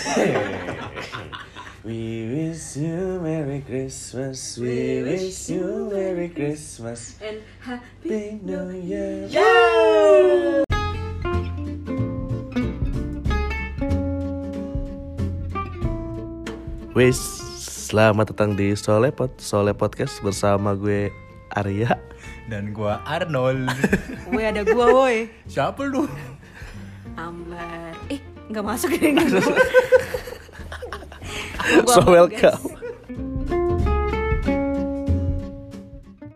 We wish you Merry Christmas. We wish you Merry Christmas. And happy New Year. Wis, selamat datang di Solepot, Sole Podcast bersama gue Arya. Dan gua Arnold. Woi ada gua woi Siapa lu? Ambar nggak masuk ya. Gua So welcome.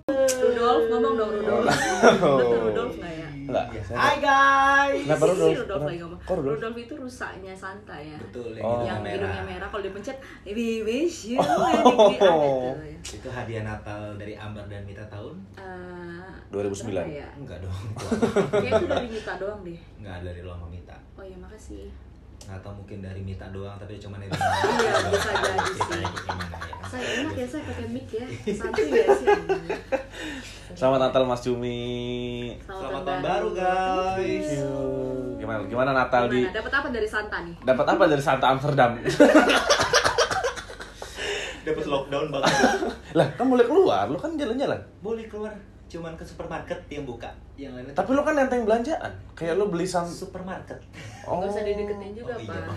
Rudolf ngomong dong Rudolf Betul Rudolf nggak ya? Enggak. Hai guys. Kenapa Rudolf? Rudolf lagi ngomong Kok Rudolf? Rudolf itu rusaknya Santa ya Betul, yang Oh. yang hidungnya hidungnya merah. merah kalau dipencet we wish you Christmas." ada tuh ya. Itu hadiah Natal dari Ambar dan Mita tahun? Eh, 2009. berapa ya? Enggak dong. Kayaknya itu dari Mita doang deh Enggak dari lo sama Mita. Oh ya makasih Atau mungkin dari Mita doang tapi cuma dari Iya, bisa jadi sih. Ya. Saya enak ya saya pakai mic ya Santuy ya sih Selamat Natal Mas Cumi. Selamat tahun baru guys. Gimana gimana Natal di Gimana? Dapat apa dari Santa nih? dapat apa dari Santa Amsterdam? Dapat lockdown banget. lah, kan boleh keluar, lu kan jalan-jalan. Boleh keluar cuman ke supermarket yang buka. Yang lainnya Tapi lu kan nenteng belanjaan. Kayak lu beli sam supermarket. Oh. Gak usah dideketin juga Oh, iya, pak.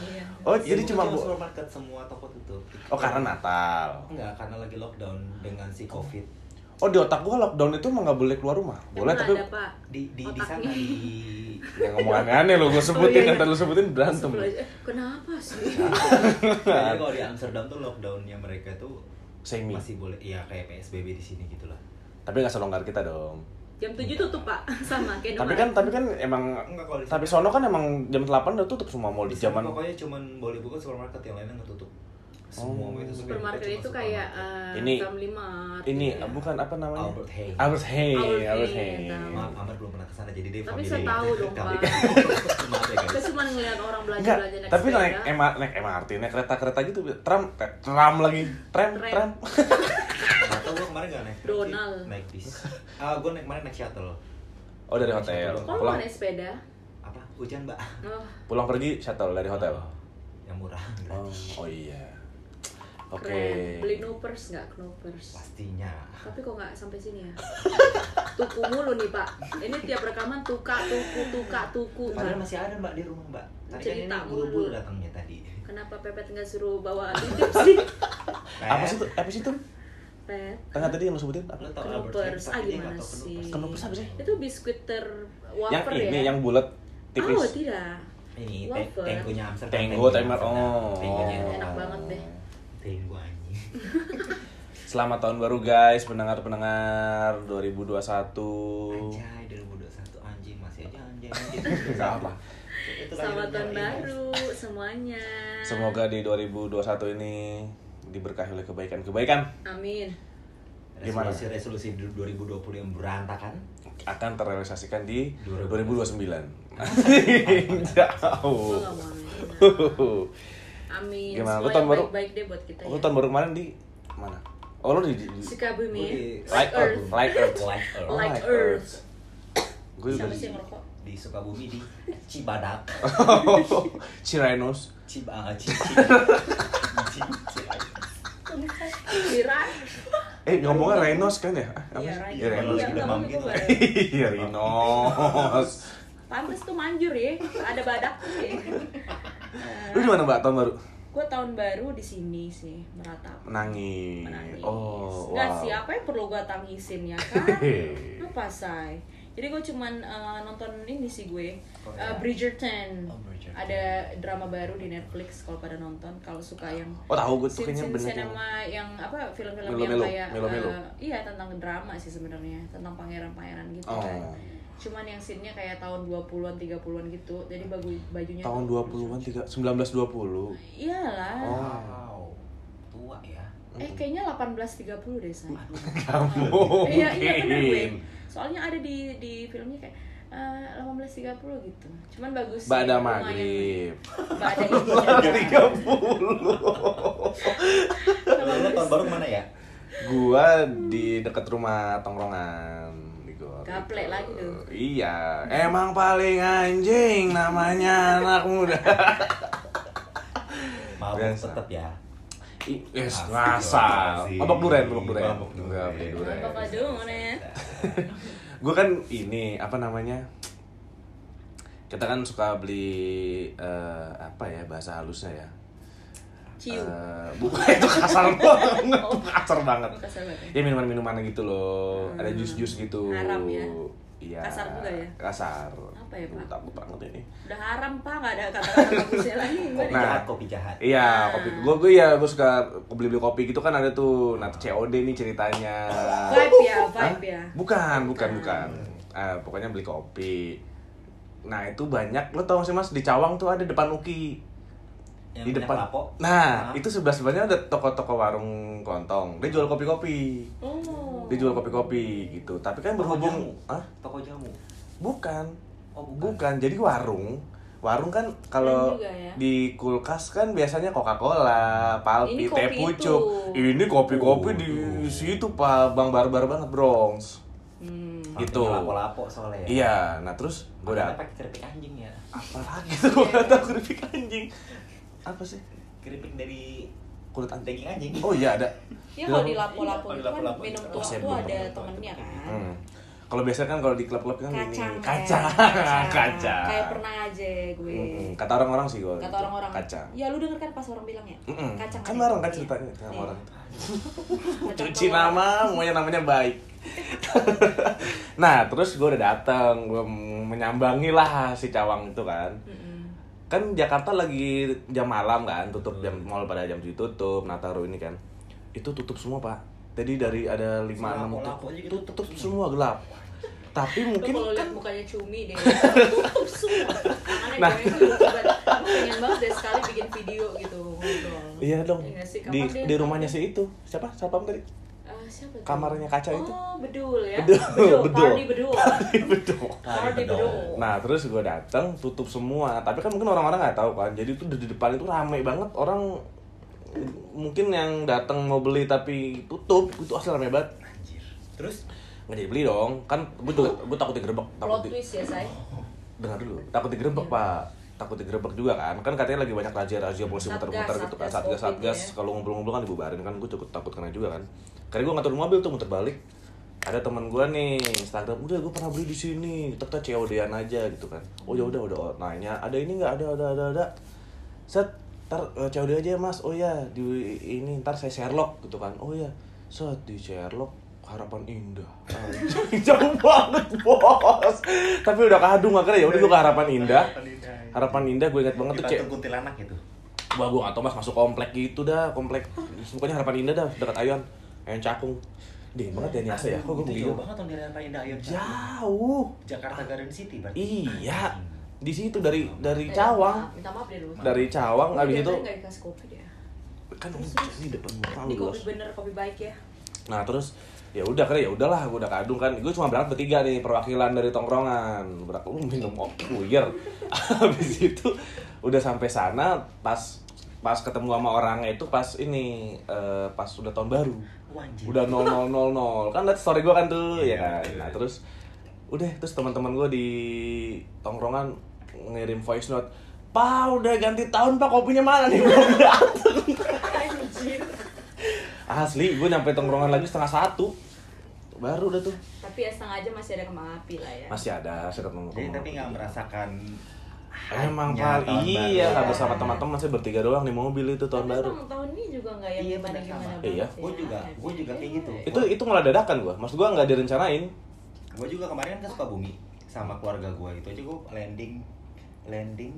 Iya. Oh, jadi cuma bu- supermarket semua toko tutup. Oh, karena Natal. Enggak, karena lagi lockdown dengan si Covid. Oh, di otak gua lockdown itu emang nggak boleh keluar rumah. Boleh Emang tapi ada pak Di di di sana di yang ngomong aneh-aneh lu gua sebutin Oh, iya, iya. lu sebutin berantem. Eh, Kenapa sih? Jadi kalau di Amsterdam tuh lockdownnya mereka tuh Semi. masih boleh iya kayak PSBB di sini gitu lah. Tapi nggak selonggar kita dong. Jam 7 tutup pak Sama kayak Tapi kan tapi kan emang Enggak kalau di tapi sono kan emang jam 8 udah tutup semua mall di zaman pokoknya cuman boleh buka supermarket yang lainnya nggak tutup. Semua Oh. itu Supermarket itu kayak uh, Ini- Family Mart ini ya. bukan apa namanya? Albert Heijn. Albert Heijn. Albert Albert tahu. Maaf, Amar belum pernah ke sana jadi dia Tapi saya tahu dong, Pak. Maaf ya guys. cuma ngeliat orang belanja-belanja naik tapi naik MR, naik MRT, naik kereta-kereta gitu, tram, tram lagi, tram, Tram. Kemarin nggak naik Donald. naik bis. Ah, gue naik kemarin naik shuttle. Oh dari hotel, Kok lu pulang, naik sepeda? Apa? Hujan, Mbak. Oh, pulang pergi shuttle dari hotel. Yang murah, Oh, gratis. oh iya. Oke. keren. Beli Knoopers nggak Knoopers? Pastinya. Tapi kok nggak sampai sini ya? tuku mulu nih pak. Ini tiap rekaman tuka, tuku, tuka, tuku. Padahal masih ada Mbak di rumah, Mbak. Tadi kan ini Cerita buru-buru mulu. datangnya tadi. Kenapa Pepet nggak suruh bawa titip sih? Apa sih tuh? Apa sih tuh? Pet. Tengah tadi yang lu sebutin apa? Lo. Heijn, Ah gimana sih? Knoopers apa sih? Itu biskuit ter Yang wafer ini, ya? yang bulat, tipis. Oh tidak. Ini Wafer. tenggonya Amsterdam. Tenggo, timer, oh. Tenggonya Enak banget deh. Tenggo anjing. Selamat tahun baru guys, pendengar-pendengar 2021. Anjay, 2021 anjing masih aja anjing. anjing. Apa. Selamat tahun baru semuanya. Semoga di 2021 ini diberkahi oleh kebaikan-kebaikan Amin. Gimana? Resolusi-resolusi 2020 yang berantakan. akan terrealisasikan di 2029. 2029. Gue Jauh. amin. Gimana? Lu tahun baru? baik-baik deh buat kita Lu ya. tahun baru kemarin di mana? Oh lu di, di, di Sukabumi. Di- Like Earth. Like Earth. Like Earth. Oh, Like Earth. Gue juga di di Sukabumi di Cibadak. Ciranos. Cib ah, Kira. Eh ngomongnya Renos kan ya? Ah, apa Iya, sih? Iya Renos. Iya, Iya, udah gitu. Bang. Iya Renos. Pantes tuh manjur ya. Ada badak ya. Lu di mana Mbak tahun baru? Gue tahun baru di sini sih meratap. Menangis. Menangis. Oh, Nggak wow. sih, apa yang perlu gue tangisin ya kan? Apa say? Jadi gue cuman eh, nonton ini sih gue Korea. Eh, Bridgerton. Oh, Bridgerton. Ada drama baru di Netflix kalau pada nonton. Kalau suka yang Oh tahu gue tuh kayaknya scene-scene bener cinema yang apa film-film yang kayak melo-melo. eh, iya tentang drama sih sebenarnya tentang pangeran-pangeran gitu Oh. kan. Cuman yang scene-nya kayak tahun 20-an 30-an gitu. Jadi baju bajunya Tahun tuh 20-an tiga 1920. Iyalah. Oh. Wow. Tua ya. Eh kayaknya 1830 deh say. Kamu Iya iya bener gue. Soalnya ada di di filmnya kayak eh, 1830 gitu. Cuman bagus. sih, Bada maghrib. Bada ininya. 30. Kalau lu tahun baru mana ya? Gua di dekat rumah tongkrongan di gor. Gaplek lagi tuh. Iya, emang paling anjing namanya anak muda. Mabuk Biasa. tetap ya. Yes, asik. Mabok duren, mabok duren. Mabok duren. Enggak beli duren. Ya? Gue kan ini apa namanya? Kita kan suka beli eh, apa ya bahasa halusnya ya? Ciu. Eh, bukan itu kasar banget, kasar banget. Oh, kasar banget Ya minuman-minuman gitu loh, ada Hmm. jus-jus gitu. Haram ya? Iya. Kasar juga ya? Kasar. Apa ya, Pak? Takut banget ini. Udah haram pak, nggak ada kata-kata bagusnya lagi. Kopi? Nah. jahat, kopi jahat. Iya, Ah. kopi. Gue gue ya gue suka beli beli kopi gitu kan ada tuh. Nah COD nih ceritanya. Vibe ya, vibe ya. Bukan, bukan, Bukan. bukan. Ah, pokoknya beli kopi. Nah itu banyak. Lo tau gak sih mas di Cawang tuh ada depan Uki. Yang di depan. Lapo. Nah Ah. itu sebelah sebelahnya ada toko-toko warung kelontong. Dia jual kopi-kopi. Oh. Dia jual kopi-kopi gitu. Tapi kan Toko berhubung, jamu. ah Toko jamu. bukan. Oh, Bukan, jadi warung. Warung kan kalau ya. di kulkas kan biasanya Coca-Cola, Palpi, teh pucuk. itu. Ini kopi-kopi di situ Pak, Bang barbar banget, Bronx. Hmm. Gitu. Lapo-lapo soalnya ya. Iya, nah terus gue udah pakai keripik anjing ya. apa lagi tuh gue tau keripik anjing. Apa sih? Keripik dari Kulit anjing. anjing. Oh iya ada. Ya kalau di lapo-lapo Iya, itu kan minum Oh, tua saya tuh belum ada temennya kan. Hmm. Kalau biasanya kan kalau di klub-klub kan ini Kacang. kaca, kayak- kaca. Kayak pernah aja gue. Mm-mm. Kata orang-orang sih gue. Kata orang-orang. Kaca. Ya lu denger kan pas orang bilang ya. Mm-mm. Kacang. Kan aja. bareng kan Iya. ceritanya sama Iya. orang. Kacang Cuci nama, semuanya namanya baik. nah, terus gue udah datang, gue menyambangi lah si Cawang itu kan. Mm-mm. Kan Jakarta lagi jam malam kan, tutup jam mall pada jam 7 tutup, Nataru ini kan. Itu tutup semua, Pak. Jadi dari ada 5 6 Lapo-lapo aja itu gitu tutup tutup semua gelap. Tapi Lu mungkin kalau kan mukanya cumi deh, tutup semua. Nah. pengen banget deh sekali bikin video gitu. Iya dong. Iya sih? Di di rumahnya si itu. Siapa? Siapa tadi? Siapa? Kamarnya kaca itu. Oh, bedul ya. Bedul, bedul. bedul. Party bedul. Party bedul. Nah terus gue datang tutup semua, tapi kan mungkin orang-orang nggak tahu kan. Jadi itu di depan itu rame banget orang mungkin yang datang mau beli tapi tutup itu asli rame banget. Anjir. Terus Nggak jadi beli dong, kan gue juga gue takut digerebek, takut di, twist ya, say. dengar dulu, takut digerebek Iya. pak, takut digerebek juga kan, kan katanya lagi banyak razia-razia polisi muter-muter gitu kan, satgas satgas ya. kalau ngumpul-ngumpul kan dibubarin kan, gue cukup takut kena juga kan. Karena gue ngatur mobil tuh muter balik, ada teman gue nih Instagram udah gue pernah beli di sini. Tetap COD-an aja gitu kan. Oh ya udah udah oh, nanya ada ini nggak? Ada ada ada ada. Set ntar eh, COD aja ya mas. Oh ya di ini ntar saya Sherlock gitu kan. Oh ya set di Sherlock harapan indah. Anjing, jauh banget bos. Tapi udah kadung akhirnya ya udah gue ke harapan indah. Harapan indah gue ingat banget tuh cek kuntilanak itu. Wah gue gak tau mas masuk komplek gitu dah Komplek. Pokoknya harapan indah dah Dekat Ayon Ayon Cakung. Dingin banget ya Niasa ya. Kok gue Itu begitu jauh banget dari apa Indah Ayon. Jauh. Jakarta Garden City berarti. Iya. Di situ dari dari Eh, Cawang. Minta maaf deh lu. dari Cawang abis dari itu kan ini depan muka lu kopi Bos. bener, kopi baik ya. nah terus ya udah kan ya udahlah gue udah kadung kan. Gue cuma berangkat bertiga nih perwakilan dari tongkrongan. Berangkat lu minum buyar habis itu udah sampai sana pas pas ketemu sama orangnya itu pas ini eh, pas udah tahun baru. Wah, anjir. udah 0000 kan liat story gue kan tuh ya Iya, kan? iya. nah terus udah terus teman-teman gue di tongkrongan ngirim voice note Pak udah ganti tahun pak kopinya mana nih? Belum dateng asli gue nyampe tongkrongan lagi setengah satu baru udah tuh Tapi ya setengah aja masih ada kembang api lah ya. masih ada saya ketemu Jadi tapi nggak merasakan emang hype-nya pak tahun iya nggak ya. bersama teman-teman saya bertiga doang di mobil itu tahun Tapi baru emang tahun ini juga nggak yang Iya, gimana gimana Iya. ya. Gua juga- gua juga kayak gitu. itu itu malah dadakan gue maksud gue nggak direncanain Gue juga kemarin kan ke Sukabumi sama keluarga gue itu aja gue landing landing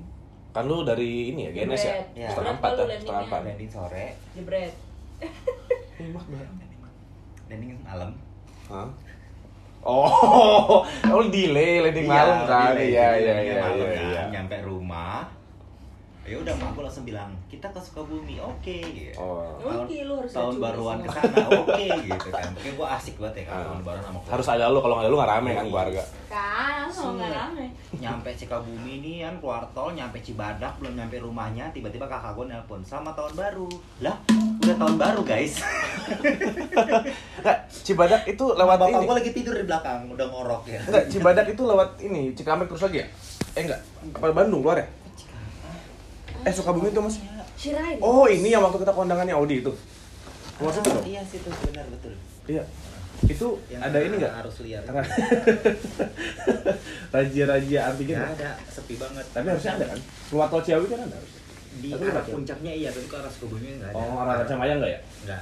kan lu dari ini ya GNS ya. Ya. setengah Jebret empat ya setengah empat landing sore Jebret. landing malam Hah? Oh, oh delay landing malam kan? delay. Iya, iya, iya, malam iya, kan. iya. nyampe rumah ya udah mak gue langsung bilang kita ke Sukabumi oke gitu. Oh. tahun, Oke, lu harus tahun baruan ke sana oke gitu kan Oke gue asik banget ya kan Ah. tahun baruan sama keluarga. Harus ada lu kalau nggak ada lu nggak rame kan Iya. keluarga. Kan, nggak Iya. rame. nyampe Cikabumi nih kan keluar tol nyampe Cibadak belum nyampe rumahnya tiba-tiba kakak gue nelpon sama tahun baru lah tahun baru guys Enggak, Cibadak itu lewat bapak ini. gue lagi tidur di belakang udah ngorok ya Enggak, Cibadak itu lewat ini, Cikampek terus lagi ya? Eh enggak, apa Bandung keluar ya? Eh Sukabumi itu mas? Shirain. Oh, ini yang waktu kita kondangannya Audi itu. Keluar situ Ah, dong? Iya situ benar betul. Iya. Itu Yang ada ini nggak? Harus liar. Raja-raja Nggak nggak? ada, sepi banget. Tapi harusnya ada kan? Keluar tol Ciawi kan ada harusnya. Di Tapi arah nggak. puncaknya iya, tapi ke arah Sukabumi nggak ada. Oh, orang Raja Maya nggak ya? Enggak.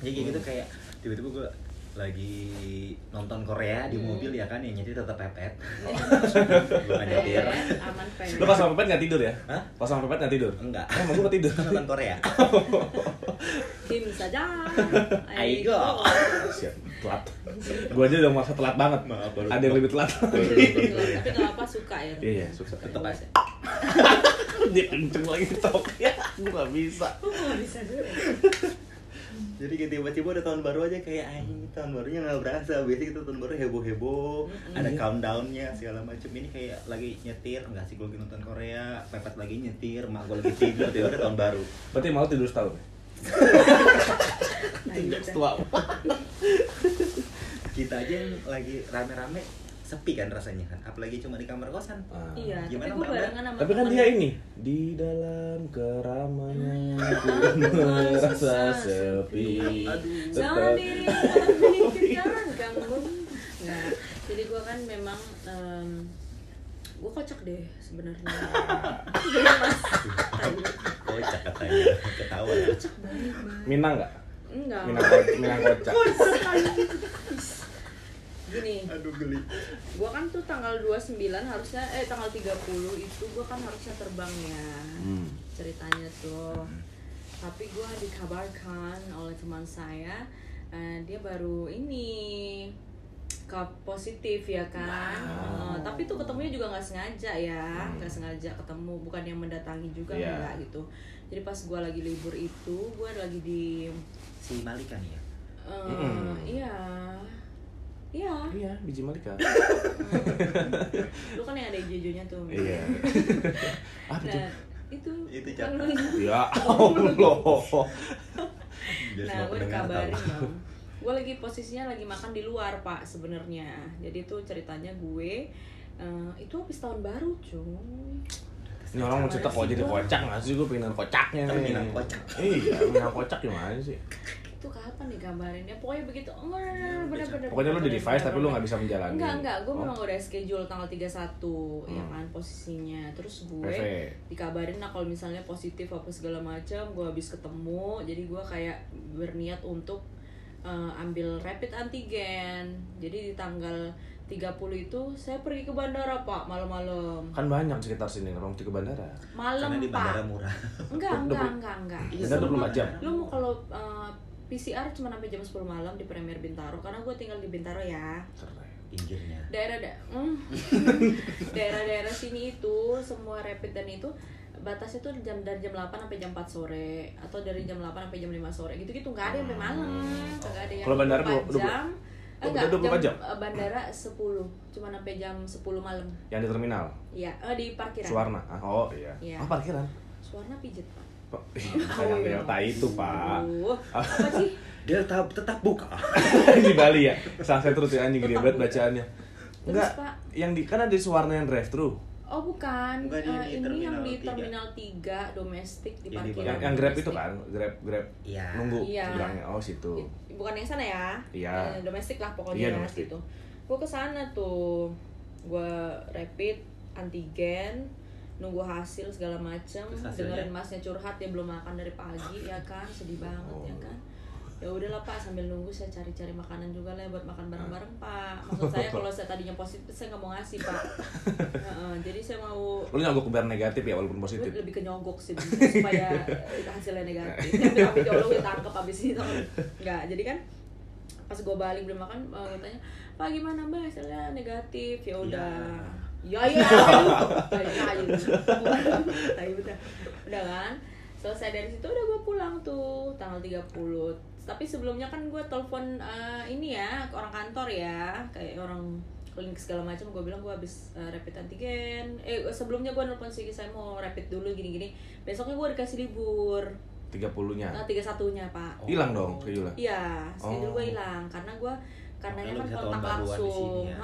Jadi kayak gitu kayak tiba-tiba gue lagi nonton Korea di Hmm. mobil ya kan yang nyetir tetap pepet. Iya. gue nggak nyetir. Lu pas sama Pepet nggak tidur ya? Hah? Pas sama Pepet nggak tidur? Enggak. Eh, emang gua tidur. Nonton Korea. Kim saja. Aigo. Siap, telat. Gua aja udah masa telat banget. Maaf, Ada yang lebih telat. Tapi nggak apa suka ya. Iya, sukses. Tetep aja. Dia kenceng lagi tok ya. Gua nggak bisa. Bisa dulu. Jadi kayak tiba-tiba ada tahun baru aja kayak anjing tahun barunya nggak berasa. Biasanya kita tahun baru heboh-heboh, ada Iya. countdownnya segala macem. Ini kayak lagi nyetir, enggak sih gue lagi nonton Korea, pepet lagi nyetir, mak gue lagi tidur, tiba ada tahun baru. Berarti mau tidur setahun. ya? Nah, gitu. Tua. Kita aja yang lagi rame-rame sepi kan rasanya kan, apalagi cuma di kamar kosan. Ah. Iya, tapi Gimana, gue Mbak? barengan sama Tapi kan dia ini di dalam keramaian ku merasa sepi. Jangan diri memikirkan kamu. Nggak. Jadi gue kan memang gue kocak deh sebenarnya. Mas. Kocak katanya, ketawa ya. Kocak banget. Minang nggak? Enggak. Minang. Minang kocak. Gini, Aduh geli. gue kan tuh tanggal 29 harusnya eh tanggal 30 itu gue kan harusnya terbang ya. Hmm. ceritanya tuh tapi gue dikabarkan oleh teman saya eh, dia baru ini ke positif ya kan Eh, tapi tuh ketemunya juga nggak sengaja ya nggak sengaja ketemu bukan yang mendatangi juga Iya. enggak gitu jadi pas gue lagi libur itu gue lagi di Si Malika nih ya. eh, Mm-mm. iya iya Iya, biji malika. lu kan yang ada jejonya tuh Iya. Apa tuh? nah itu Itu kan cakep. lu- Ya Allah. Nah gue dikabarin dong gue lagi posisinya lagi makan di luar pak sebenarnya jadi tuh ceritanya gue eh, itu habis tahun baru cuy Ini orang mau cerita kok jadi kocak nggak sih? Gue pengen kocaknya Kan nih. Minang kocak. Iya, minang kocak gimana sih? Itu kapan nih gambarinnya pokoknya begitu enggak bener-bener Pokoknya lu di device tapi lu nggak bisa menjalani. enggak enggak gue Oh. memang udah schedule tanggal 31 ya Hmm. kan posisinya terus gue PV. dikabarin lah kalau misalnya positif apa segala macam gue habis ketemu jadi gue kayak berniat untuk eh, ambil rapid antigen jadi di tanggal 30 itu saya pergi ke bandara pak malam-malam Kan banyak sekitar sini orang ke bandara. malam Karena di bandara pak murah. enggak enggak puluh- enggak enggak Iya, Bandara Semua- 24 jam. lu mau kalau eh, PCR cuma sampai jam 10 malam di Premier Bintaro karena gue tinggal di Bintaro ya Keren. Pinggirnya. daerah da hmm. daerah-daerah sini itu semua rapid dan itu batasnya tuh jam dari jam 8 sampai jam 4 sore atau dari jam 8 sampai jam 5 sore gitu-gitu nggak ada yang sampai malam nggak ada yang Kalau bandara 24 dua- jam enggak, 24 jam? eh, bandara 10 cuma sampai jam 10 malam Yang di terminal. iya eh, di parkiran Suwarna. Ah, Oh iya. Iya. Ah parkiran. Suwarna pijet pak Pak, Ih, Bukan yang delta itu pak. Aduh, apa sih Dia tetap buka. di Bali ya. Sunset terus ya anjing gede banget bacaannya. Terus, Enggak, Pak? yang di kan ada di Suwarna yang drive thru. Oh bukan, Bukan Eh, yang di ini yang Terminal di tiga. Terminal 3 domestik di parkiran. Yang, yang Grab itu kan, Grab Grab Iya. nunggu Iya. seberangnya. Oh situ. Bukan yang sana ya? Iya. Eh, domestik lah pokoknya Iya, ya, domestik. gitu. Gue ke sana tuh, gue rapid antigen, nunggu hasil segala macem, dengerin masnya curhat dia belum makan dari pagi ya kan, sedih banget Oh. ya kan. Ya udahlah pak sambil nunggu saya cari-cari makanan juga lah buat makan bareng-bareng pak. Maksud saya kalau saya tadinya positif saya nggak mau ngasih pak. Heeh, jadi saya mau Lu nyogok biar negatif ya walaupun positif. lebih ke nyogok sih supaya hasilnya negatif tapi tapi kalau gue tangkap abis itu nggak jadi kan pas gue balik belum makan gue tanya pak gimana mbak hasilnya negatif ya udah ya ya ya ya Tapi udah. Udah kan? Selesai dari situ udah gue pulang tuh tanggal 30 tapi sebelumnya kan gue telepon eh, ini ya ke orang kantor ya. Kayak orang klinik segala macam gue bilang gue habis eh, rapid antigen. Eh sebelumnya gue nelfon sih saya mau rapid dulu gini gini besoknya gue dikasih libur. 30-nya. nah tiga satunya pak. Hilang dong schedule iya schedule Oh. gue hilang. Karena gue karena kan kontak langsung. ya.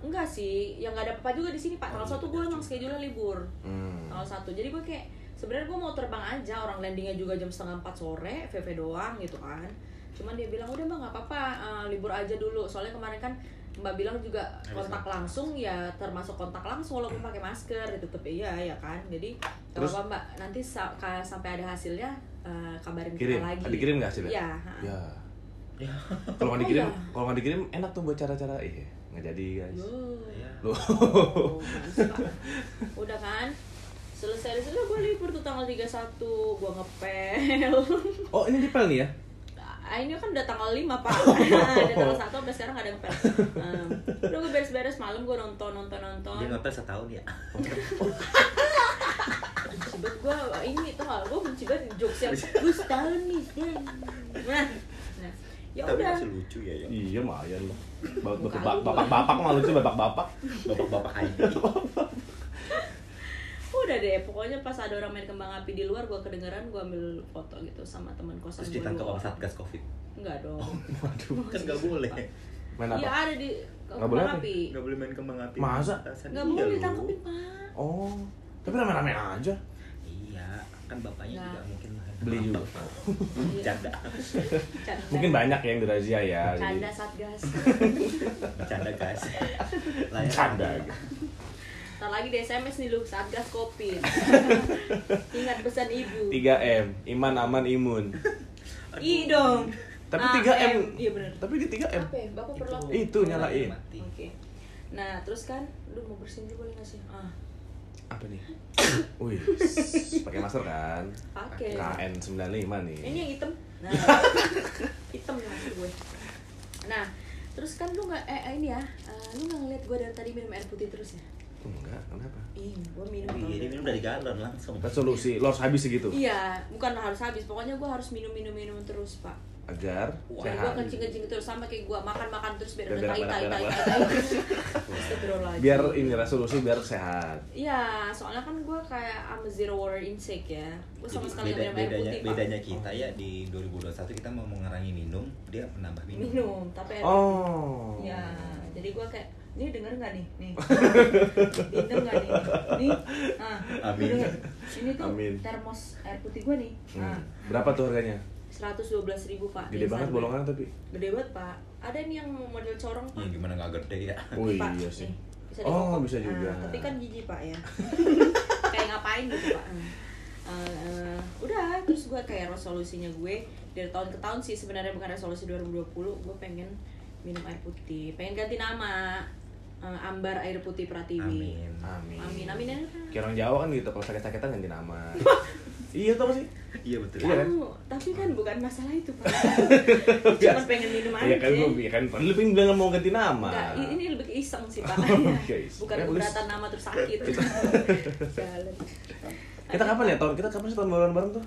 Enggak sih yang nggak ada apa juga di sini pak Oh, tanggal iya, satu gue benar emang juga. schedule libur Hmm. tanggal satu jadi gue kayak sebenarnya gue mau terbang aja orang landingnya juga jam setengah empat sore VV doang gitu kan cuman dia bilang udah mbak nggak apa-apa eh, libur aja dulu soalnya kemarin kan mbak bilang juga kontak langsung ya termasuk kontak langsung walaupun pakai masker ditutup iya ya kan jadi kalau Terus? apa mbak nanti sa- ka- sampai ada hasilnya eh, kabarin Kirim, kita lagi dikirim nggak hasilnya? Iya. Ya. Ya. Kalau nggak Oh, dikirim, iya. kalau nggak dikirim enak tuh buat cara-cara iya nggak jadi guys. Oh, udah kan? Selesai dari situ gue libur tuh tanggal 31 gue ngepel. Oh ini dipel nih ya? Ah, ini kan udah tanggal 5 pak. Udah tanggal 1 sampai sekarang gak ada ngepel. Um, Udah gue beres-beres malam gue nonton nonton nonton. Dia ngepel setahun ya. banget gue ini tau gak gue benci banget jokes yang gue setahun nih setahun." nah, nah ya Tapi udah masih lucu ya ya. Iya lumayan lah. Bapak-bapak mah lucu bapak-bapak. Bapak-bapak ID. udah deh pokoknya pas ada orang main kembang api di luar gue kedengeran gue ambil foto gitu sama teman kosan Terus ditangkap sama. Satgas Covid. enggak dong Waduh. Kan nggak boleh. Main Iya apa? ada di Nggak boleh kembang apa? api Nggak boleh main kembang api. Masa? Nggak Iya, boleh ditangkapin pak Oh. Tapi rame-rame aja. Iya, kan bapaknya Nah. juga mungkin Beli juga. Bercanda. Canda. Mungkin banyak yang dirazia ya. Canda jadi- satgas Bercanda guys. Layar Canda. Ntar lagi di SMS nih lu satgas covid ingat pesan ibu 3M, iman aman imun. i dong Tapi Ah, 3M. M. iya bener Tapi di 3M. apa ya bapak perlu apa Itu nyalain. Oke nah terus kan lu mau bersihin dulu boleh nggak sih ah Apa nih? Wih, pakai masker kan? pakai KN95 nih. ini yang hitam nah hitam maksud gue nah terus kan lu nggak eh ini ya eh, lu nggak ngeliat gue dari tadi minum air putih terus ya Enggak, kenapa? ih gue minum Iya, minum dari galon langsung. Resolusi, lo harus habis segitu. Iya, bukan harus habis. Pokoknya gue harus minum minum minum terus, Pak. Agar Biar gue sehat. kencing kencing terus sama kayak gue makan makan terus biar udah tai tai. Biar ini resolusi biar sehat. Iya, soalnya kan gue kayak I'm a zero water intake ya. Gue sama Jadi sekali beda, minum air bedanya, putih, Pak. bedanya kita ya di 2021 kita mau mengurangi minum, dia menambah minum. Minum, tapi air Oh. Ya, jadi gue kayak ini denger nggak nih? Nih, denger nggak nih? Nih, ah, Amin. denger. Ini tuh Amin. termos air putih gue nih. Hmm. Nah, Berapa tuh harganya? seratus dua belas ribu pak. Gede banget bolongan tapi. Gede banget pak. Ada nih yang model corong pak. Ya gimana nggak gede ya? Oh Pak, iya sih. nih, bisa Oh, bisa juga. Nah, tapi kan jijik pak ya. kayak ngapain gitu pak. Eh, eh, udah terus gue kayak resolusinya gue dari tahun ke tahun sih sebenarnya bukan resolusi 2020 gue pengen minum air putih pengen ganti nama Ambar Air Putih Pratiwi Amin. Amin. amin amin ya Kayak orang Jawa kan gitu, kalau sakit-sakitan ganti nama. iya tau sih? Iya betul. Iya kan? Tapi kan bukan masalah itu pak cuma pengen minum aja Iya kan gue iya kan lu pengen bilang mau ganti nama. Enggak, i- ini lebih ke iseng sih pak bukan Ya, keberatan nama terus sakit Jalan. Kita kapan ya tahun kita kapan sih tahun baruan bareng tuh?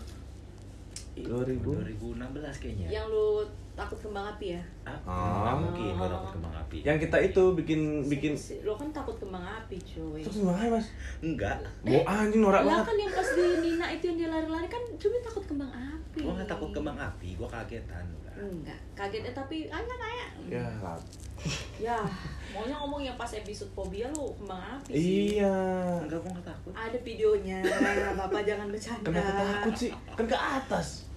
2000. 2016 kayaknya. yang lu takut kembang api ya Ah, Ah. nggak mungkin gua dapat kembang api. Yang kita itu bikin bikin Si- lo kan takut kembang api cuy terus gimana mas? enggak. Mau anjing norak lah banget. kan yang pas di Nina itu yang dia lari-lari kan cuma takut kembang api Gua nggak takut kembang api, gua kagetan. enggak kagetnya tapi ayah kayak Ya, lah. ya maunya ngomong yang pas episode fobia lo kembang api sih Iya. Enggak, gua nggak takut. ada videonya bapak jangan bercanda Kenapa takut sih? Kan ke atas.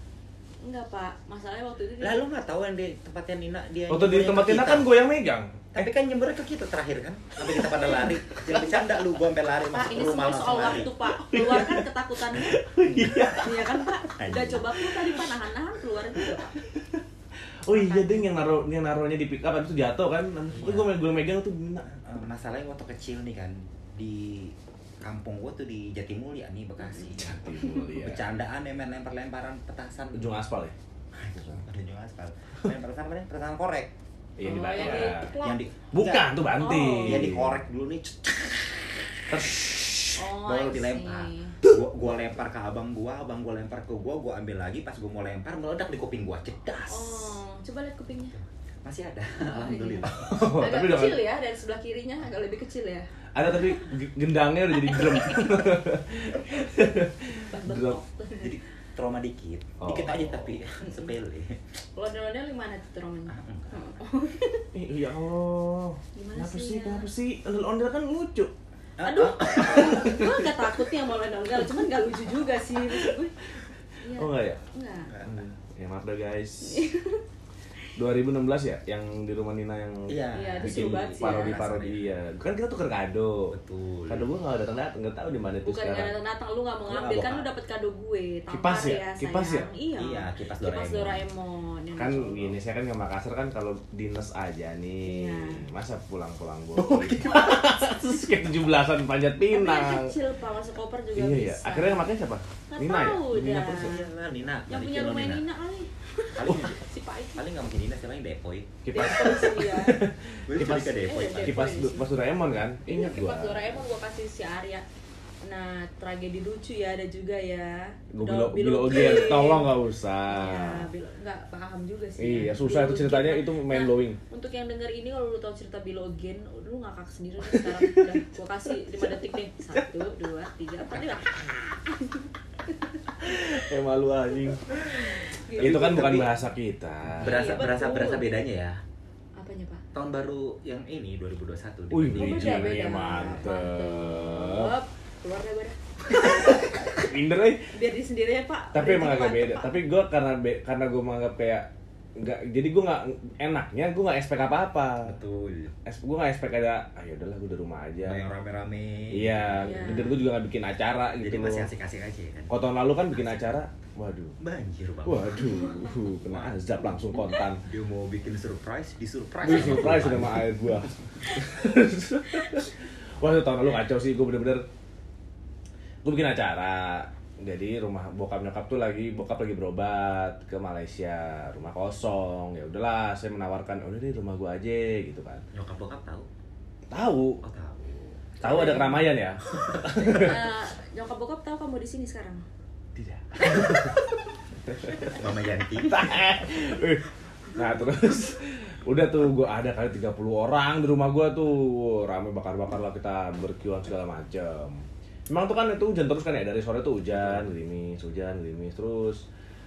Enggak pak masalahnya waktu itu dia- Lalu nggak tahu yang di tempatnya Nina dia. Waktu di tempat kita. kan gue yang megang. Tapi kan nyemburin ke kita terakhir kan, sampai kita pada lari. Jangan bercanda lu, gua sampai lari Pak, masuk ini rumah semua soal waktu, Pak. Keluarkan ketakutannya. Iya kan, Pak? Udah coba aku tadi Pak nahan-nahan keluar juga, Pak. Oh iya ding yang naruh yang naruhnya di pick up habis itu jatuh kan. Terus gue gue megang tuh Nina. Masalahnya waktu kecil nih kan di kampung gua tuh di Jatimulya nih Bekasi. Jatimulya. Bercandaan ya main lempar-lemparan petasan. Ujung aspal ya? Ada ujung aspal. Main petasan apa nih? Petasan korek. Iya Oh, dibayar. yang di- Yang di Bukan tuh banting. Oh. yang dikorek dulu nih. Terus Oh, baru dilempar. Gua, gua lempar ke abang gua, abang gua lempar ke gua, gua ambil lagi pas gua mau lempar meledak di kuping gua, cedas. Oh, coba lihat kupingnya. Masih ada. Alhamdulillah. Oh, agak tapi udah kecil ya dari sebelah kirinya agak lebih kecil ya. ada tapi gendangnya udah jadi drum. Bentok. Jadi trauma dikit. Oh. Dikit aja tapi sepele. Kalau ondel-ondel gimana tuh traumanya? Ah, enggak. Oh. Ih, ya Allah. Gimana Kenapa sih ya? Kenapa sih? Ondel-ondel kan lucu. aduh gue gak takut nih sama Lionel cuman gak lucu juga sih maksud gue Iya. Oh enggak ya? Enggak. Hmm. Ya maaf dah guys. 2016 ya yang di rumah Nina yang Iya. Iya, bikin ya. parodi parodi iya kan kita tuker kado Betul. kado gue nggak datang datang nggak tahu di mana itu bukan gak sekarang datang datang lu gak mau Lu ngambil nggak kan lu dapet kado gue Kipas ya? ya Kipas ya? iya Iya, kipas kipas Doraemon. Doraemon yang kan gini saya kan ke Makassar kan kalau dinas aja nih Iya. masa pulang-pulang boki terus kayak tujuh belasan panjat pinang kecil pak masuk koper juga iya ya bisa akhirnya yang makanya siapa Nggak Nina ya Nina ya? Iya lah, Nina. yang punya rumah Nina. Nina kali Paling si Pak Iki paling nggak mungkin Nina siapa yang Depoy. kipas Depoy sih ya Gue Kipas- curiga Depoy. Eh, kipas Depoy. kipas Doraemon kan ingat Iya, gua kipas Doraemon gue kasih si Arya nah tragedi lucu ya ada juga ya gue bilo bilo game tolong nggak usah Iya, bilo nggak paham juga sih. Iya, ya. susah Bilo itu ceritanya, Game. itu mind Nah, blowing. Untuk yang denger ini kalau lu tahu cerita Bilo Again, lu ngakak sendiri nih sekarang. Udah, gua kasih 5 detik nih. Satu, dua, tiga, empat, lima. kayak malu anjing. Itu kan bukan bahasa kita Berasa Iya, berasa berasa bedanya ya. Apanya, Pak? Tahun baru yang ini 2021 Wih, dibanding- beda, beda. mantep. Mantep. Keluar deh. Minder eh. Biar di sendiri ya, Pak. tapi emang agak beda Pak. tapi gue karena be- karena gue menganggap kayak nggak jadi gue nggak enaknya gue nggak expect apa apa Betul. gue nggak expect ada ah ya udahlah gue di rumah aja Yang rame-rame. iya dan gue juga nggak bikin acara gitu Jadi masih asik-asik aja kan. kalau tahun lalu kan bikin acara waduh Banjir bang. waduh kena azab langsung kontan Dia mau bikin surprise, di surprise. Wih, surprise sama air gua. Wah, itu tahun lalu kacau sih, gue bener-bener Gue bikin acara jadi rumah bokap nyokap tuh lagi bokap lagi berobat ke Malaysia rumah kosong ya udahlah saya menawarkan udah deh rumah gua aja gitu kan Nyokap bokap tahu. tahu Oh tahu. tahu ada keramaian ya Eh, nyokap bokap tahu kamu di sini sekarang. tidak Mama Yanti. nah terus udah tuh gua ada kali 30 orang di rumah gua tuh rame bakar-bakar lah kita berkiuan segala macam Memang tuh kan itu hujan terus kan ya dari sore tuh hujan, gerimis, hujan, gerimis terus.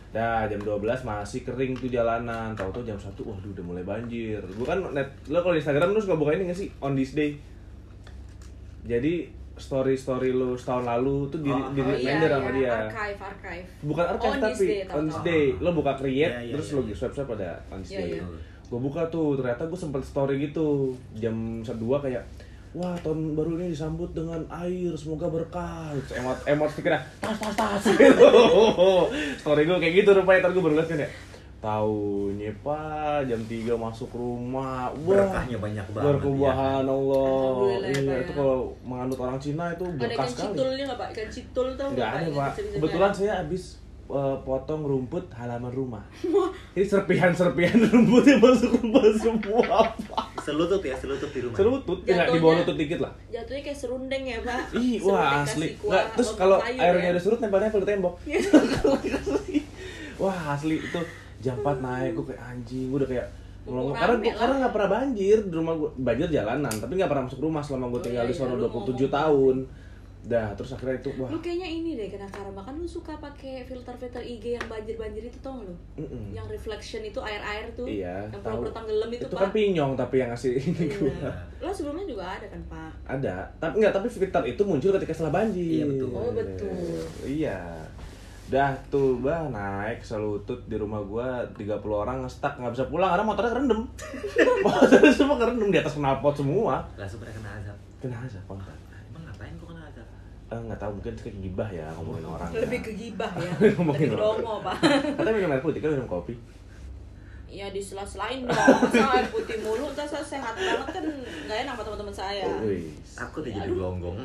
Dah jam 12 masih kering tuh jalanan. Tahu-tahu jam 1 waduh udah mulai banjir. Gua kan net lo kalau di Instagram terus nggak buka ini nggak sih on this day. Jadi story-story lo setahun lalu tuh di, Oh, di Oh, reminder sama dia. Archive, archive. Bukan archive On this tapi day, tahu, on this tahu. day. Lo buka create Iya, iya, terus iya, lo iya. swipe-swipe ada on this Iya, day. iya. Gue buka tuh ternyata gue sempet story gitu jam 2 kayak Wah tahun baru ini disambut dengan air semoga berkah Terus emot emot pikirnya tas tas tas gitu story gue kayak gitu rupanya ntar gue baru liat kan ya Taunya pak jam 3 masuk rumah wah Berkahnya banyak banget. ya. berkubahan Allah iya Pak, ya. itu kalau menganut orang Cina itu Ada berkah ikan sekali citulnya nggak pak? Ikan citul tuh Nggak ada pak. Kebetulan saya habis eh, potong rumput halaman rumah. Jadi serpihan-serpihan rumputnya masuk rumah semua pak. Selutut ya, selutut di rumah. Serutut, ya di bawah lutut dikit lah. Jatuhnya kayak serundeng ya pak. Ih, wah asli. Nggak, terus kalau airnya ya. udah surut nempel-nempel di tembok. wah asli itu jam 4 naik gue kayak anjing, gue udah kayak Ngelong- karena lah. karena nggak pernah banjir di rumah gue banjir jalanan tapi nggak pernah masuk rumah selama gue Oh, tinggal iya, di sana iya, lu 27 ngomong. tahun dah terus akhirnya itu wah Lu kayaknya ini deh kena karma kan lu suka pakai filter-filter IG yang banjir-banjir itu tau lu? Mm-mm. Yang reflection itu air-air tuh. Iya, Yang tahu. pura-pura tenggelam itu, itu pak. kan pinyong tapi yang ngasih ini gue Iya. Lo sebelumnya juga ada kan pak? ada tapi enggak tapi filter itu muncul ketika setelah banjir Iya, betul. Oh, betul. iya dah tuh bah naik selutut di rumah gua 30 orang ngestak nggak bisa pulang karena motornya kerendam motornya semua kerendam di atas knalpot semua Langsung pada kena azab. kena aja kontak Emang ngapain kok kena Eh, nggak tahu mungkin kayak gibah ya ngomongin orang Lebih ya. ke gibah ya. Ngomongin orang. dongo pak. katanya minum air putih kan minum kopi Ya di sela-selain dong. Masa air putih mulu, ntar saya sehat banget kan nggak enak sama teman-teman saya. Oh. Aku tuh jadi Aduh. gelonggong.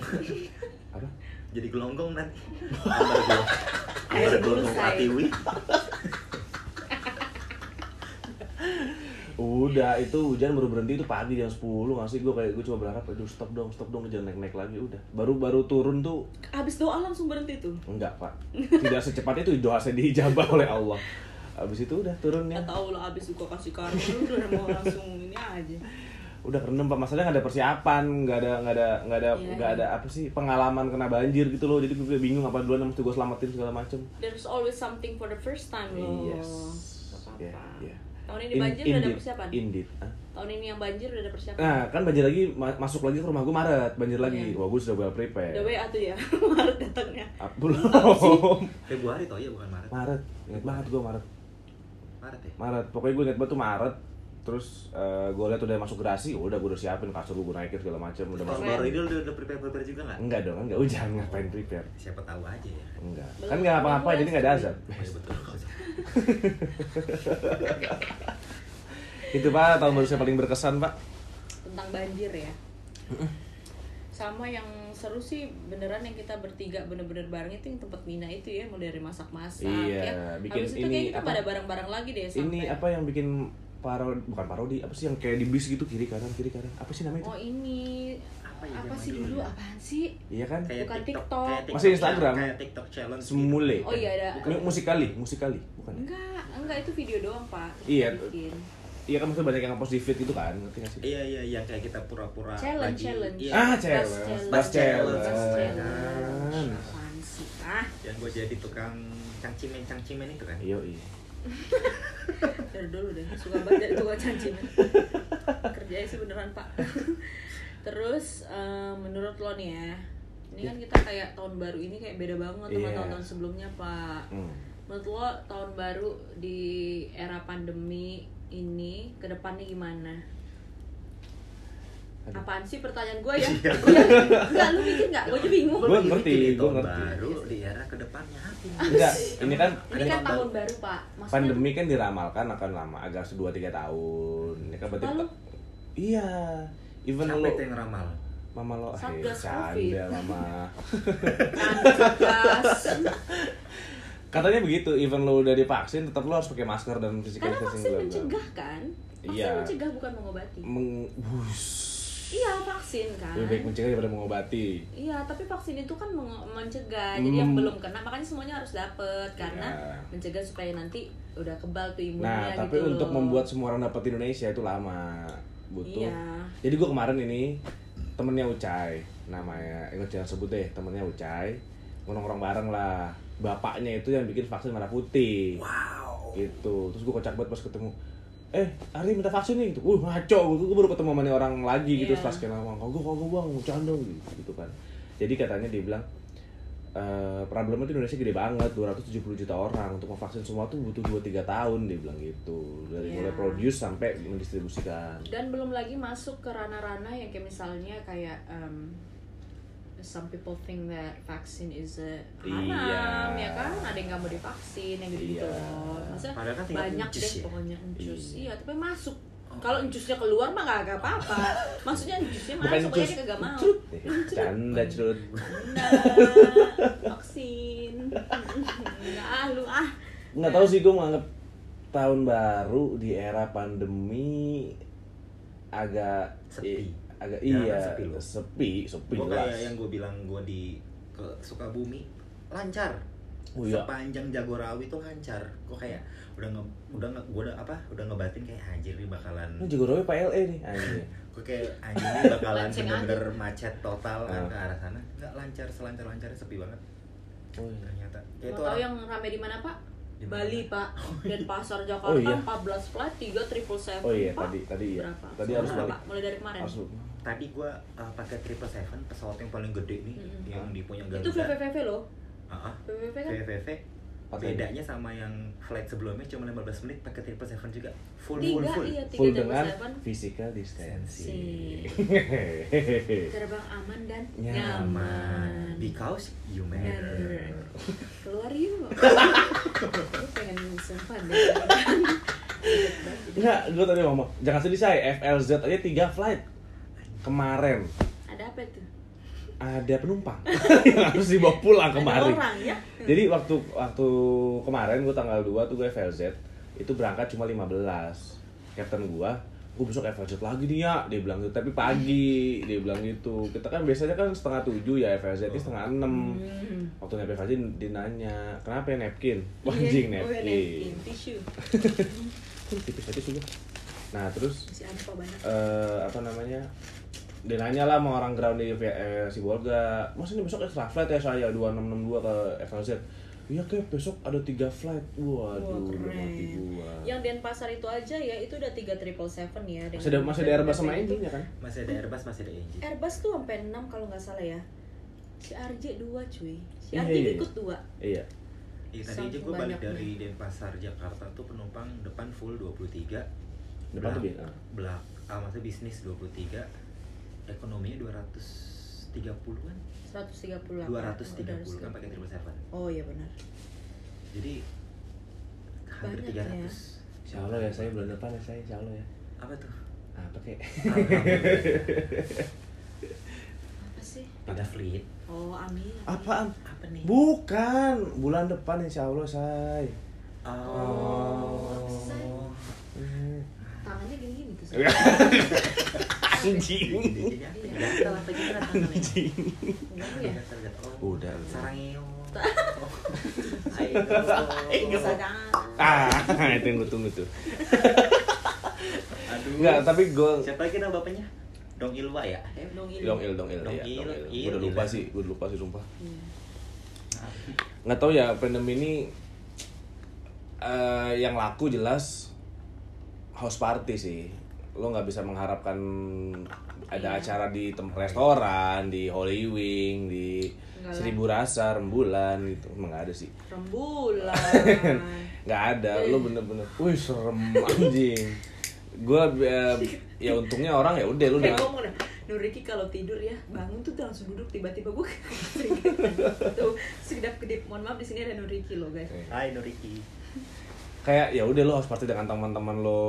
apa jadi gelonggong nanti. Ambar gelonggong. Ambar bulu gelonggong atiwi. udah itu hujan baru berhenti itu pagi jam 10 nggak sih gue kayak gue cuma berharap aduh stop dong stop dong jangan naik naik lagi udah baru baru turun tuh Habis doa langsung berhenti tuh. Enggak pak, tidak secepat itu doa saya diijabah oleh Allah Abis itu udah turunnya Nggak tahu lah abis gua kasih lu udah mau langsung ini aja. Udah kerendam pak, masalahnya nggak ada persiapan Nggak ada, nggak ada, nggak ada, Iya. nggak ada apa sih pengalaman kena banjir gitu loh Jadi gue bingung apa duluan yang mesti gue selamatin segala macem There's always something for the first time loh. Yes Ya, apa-apa. ya. Tahun ini In- banjir udah ada persiapan? Indit. Hah? Tahun ini yang banjir udah ada persiapan. Nah, kan banjir lagi ma- masuk lagi ke rumah gue Maret, banjir lagi. Iya. Wah, gue sudah well prepare. Udah WA tuh ya, Maret datangnya. Ah, belum. Februari toh ya bukan Maret. Maret, inget banget gue Maret. Maret ya. Maret, pokoknya gue inget banget tuh Maret. Terus gue lihat udah masuk gerasi, udah gue udah siapin kasur gue, gue naikin segala macam, udah masuk. baru ini udah, udah prepare prepare juga nggak? Enggak dong, enggak hujan, ngapain prepare? Siapa tahu aja ya. Enggak. Belum- Kan enggak apa-apa, jadi enggak ada azab. Oh, iya betul. Itu Pak, tahun baru saya paling berkesan, Pak. Tentang banjir ya. Sama yang seru sih beneran yang kita bertiga bener-bener bareng itu yang tempat Mina itu ya mulai dari masak-masak Iya, ya. bikin Habis itu ini kayak kita apa? pada bareng-bareng lagi deh sampai. Ini apa yang bikin parodi, bukan parodi, apa sih yang kayak di bis gitu kiri kanan kiri kanan. Apa sih namanya itu? Oh ini Apa apa, ya zaman sih dulu ya? apaan sih? Iya kan? Kayak Bukan TikTok, TikTok. kayak TikTok Masih Instagram. Kayak TikTok challenge. Semule. Oh iya ada. Mu- Musikali, musikali, bukan? ya? Enggak, enggak itu video doang, Pak. Iya. bikin. Iya kan maksudnya banyak yang ngepost di feed gitu kan, ngerti gak sih? Iya iya yang kayak kita pura-pura Challenge, lagi. challenge. Iya. Ah, Bus challenge. challenge. Bus challenge. Bus challenge. Challenge. Apaan sih? Ah, Yang gue jadi tukang cangcimen cangcimen itu kan. Iya, iya. Dari dulu deh suka banget jadi tukang cancing. Kerjanya sih beneran, Pak. Terus eh, menurut lo nih ya, ini kan kita kayak tahun baru ini kayak beda banget sama Iya. tahun-tahun sebelumnya, Pak. Hmm. Menurut lo tahun baru di era pandemi ini ke depannya gimana? Aduh. Apaan sih pertanyaan gue ya? Iya, Enggak, lu mikir enggak? Gue aja bingung. Gua ngerti, tahun ngerti. baru di era ke depannya apa? Enggak, ini kan Ini kan tahun baru, Pak. Maksudnya pandemi kan diramalkan akan lama, agak 2 3 tahun. Ini kan berarti Lalu? Iya. Even Siapa lo itu yang ramal? Mama lo, eh, Satgas canda Covid. mama. kan Satgas. Katanya begitu, even lo udah divaksin, tetap lo harus pakai masker dan physical Karena distancing vaksin bla, bla. mencegah kan? Vaksin Iya. mencegah bukan mengobati. Meng, Wush. Iya, vaksin kan. Lebih baik mencegah daripada mengobati. Iya, tapi vaksin itu kan mencegah. Jadi yang Hmm. belum kena makanya semuanya harus dapet karena Iya. mencegah supaya nanti udah kebal tuh imunnya Nah, tapi gitu untuk loh. membuat semua orang dapat di Indonesia itu lama. Butuh. Iya. Jadi gua kemarin ini temennya Ucai namanya, ingat jangan sebut deh, temennya Ucai nongkrong bareng lah. Bapaknya itu yang bikin vaksin merah putih. Wow. Gitu. Terus gua kocak banget pas ketemu eh Ari minta vaksin nih gitu. Uh ngaco, gue baru ketemu sama orang lagi gitu Iya. setelah sekian lama. Kagak kagak bang, canda gitu, gitu kan. Jadi katanya dia bilang eh problemnya tuh Indonesia gede banget, 270 juta orang untuk memvaksin semua tuh butuh 2-3 tahun dia bilang gitu. Dari Iya. mulai produce sampai mendistribusikan. dan belum lagi masuk ke ranah-ranah yang kayak misalnya kayak um, some people think that vaksin is a haram Iya. ya kan ada yang nggak mau divaksin yang gitu gitu Iya. loh maksudnya Padahal kan banyak deh ya? pokoknya encus Iya. iya tapi masuk kalau encusnya keluar mah gak apa-apa maksudnya encusnya Bukan masuk aja cus, dia kagak mau crut. Eh, Canda cerut. vaksin nggak ah lu ah Nggak tahu sih gue menganggap tahun baru di era pandemi agak Sepi. Agak Jangan iya sepi loh. sepi sepi Gue jelas. kayak yang gue bilang gue di ke Sukabumi lancar. Oh, iya. Sepanjang Jagorawi tuh lancar. Gue kayak udah nge, udah nge, gue udah apa? Udah ngebatin kayak anjir nih bakalan. Ini juga Pak LE nih anjir. Gue kayak anjir nih bakalan bener-bener macet total kan ke arah sana. Nggak lancar, selancar lancarnya sepi banget. Oh, iya. Ternyata. Mau itu tahu orang- yang rame di mana pak Di? Bali pak dan pasar Jakarta Oh, iya. 14 flight 3 triple seven Oh iya Pak. tadi tadi iya. berapa Tadi Sekarang harus balik. Pak? mulai dari kemarin Harus Tadi gue uh, pakai triple seven pesawat yang paling gede nih, Mm-mm. yang dipunya itu Garuda. VVVV loh. Ah, ah. VVVV kan? VVV bedanya sama yang flight sebelumnya cuma 15 menit pakai triple seven juga. Full tiga full. full iya tiga full dengan physical distancing. terbang aman dan Nyaman. nyaman. Because you Matter. keluar yuk. Lu pengen sempat deh. Enggak, gue tadi ngomong, jangan sedih saya, FLZ aja 3 flight Kemarin. Ada apa tuh ada penumpang. Yang harus dibawa pulang ada kemarin orang ya? Jadi waktu waktu kemarin gue tanggal 2 tuh gue FLZ itu berangkat cuma 15 Captain gue gue besok FLZ lagi nih ya. Dia bilang gitu. Tapi pagi dia bilang gitu. Kita kan biasanya kan setengah tujuh ya FLZ ini setengah enam. Hmm. waktu nyampe FLZ dia nanya kenapa ya napkin? Iya. anjing Oh, ya, napkin. napkin tisu. Tipis aja juga nah terus eh apa namanya dia nanya lah sama orang ground di eh, si Bolga mas ini besok extra flight ya saya 2662 ke FLZ iya kayak besok ada tiga flight waduh Wah, mati gua Yang Denpasar itu aja ya, itu udah tiga triple seven ya. dengan- masih ada masih ada Airbus sama engine ya kan Masih ada Airbus, masih ada engine. Airbus tuh sampai 6 kalau nggak salah ya. Si RJ 2 cuy. Si Iya, RJ iya, iya. ikut 2. iya Iya tadi aja gue balik dari Denpasar Jakarta tuh penumpang depan full 23 Depan tuh Belak- bi- ah. Belak, ah, maksudnya bisnis 23 Ekonominya 230-an 138. 230 kan pakai triple seven Oh iya benar. Jadi hampir Banyak 300 ya. Insya Allah ya saya bulan depan ya saya Insya Allah ya Apa tuh? apa kek Alhamdulillah. Apa sih? Ada fleet Oh, amin. apaan Apa nih? bukan bulan depan Insya Allah say Oh, say. Hmm. Tangannya anjing? Udah, ah itu yang gue tunggu tuh Aduh. Enggak, tapi gue Siapa lagi nama bapaknya? Dong Ilwa ya? Eh, Dong il. dong il dong il Dong ya il, gue udah lupa sih gue udah lupa sih sumpah Iya. nggak tahu ya pandemi ini eh, yang laku jelas house party sih lo nggak bisa mengharapkan ada Iya. acara di tem- restoran di Holy Wing di Enggak lah. Seribu Rasa Rembulan gitu emang nggak ada sih Rembulan. nggak ada lo bener-bener wih serem anjing gue ya untungnya orang ya udah lu Kayak dengan ngomong dah, Nur Riki kalau tidur ya bangun tuh langsung duduk tiba-tiba gue tuh sekedap kedip mohon maaf di sini ada Nur Riki loh guys Hai Noriki. Kayak ya udah lo harus party dengan teman-teman lo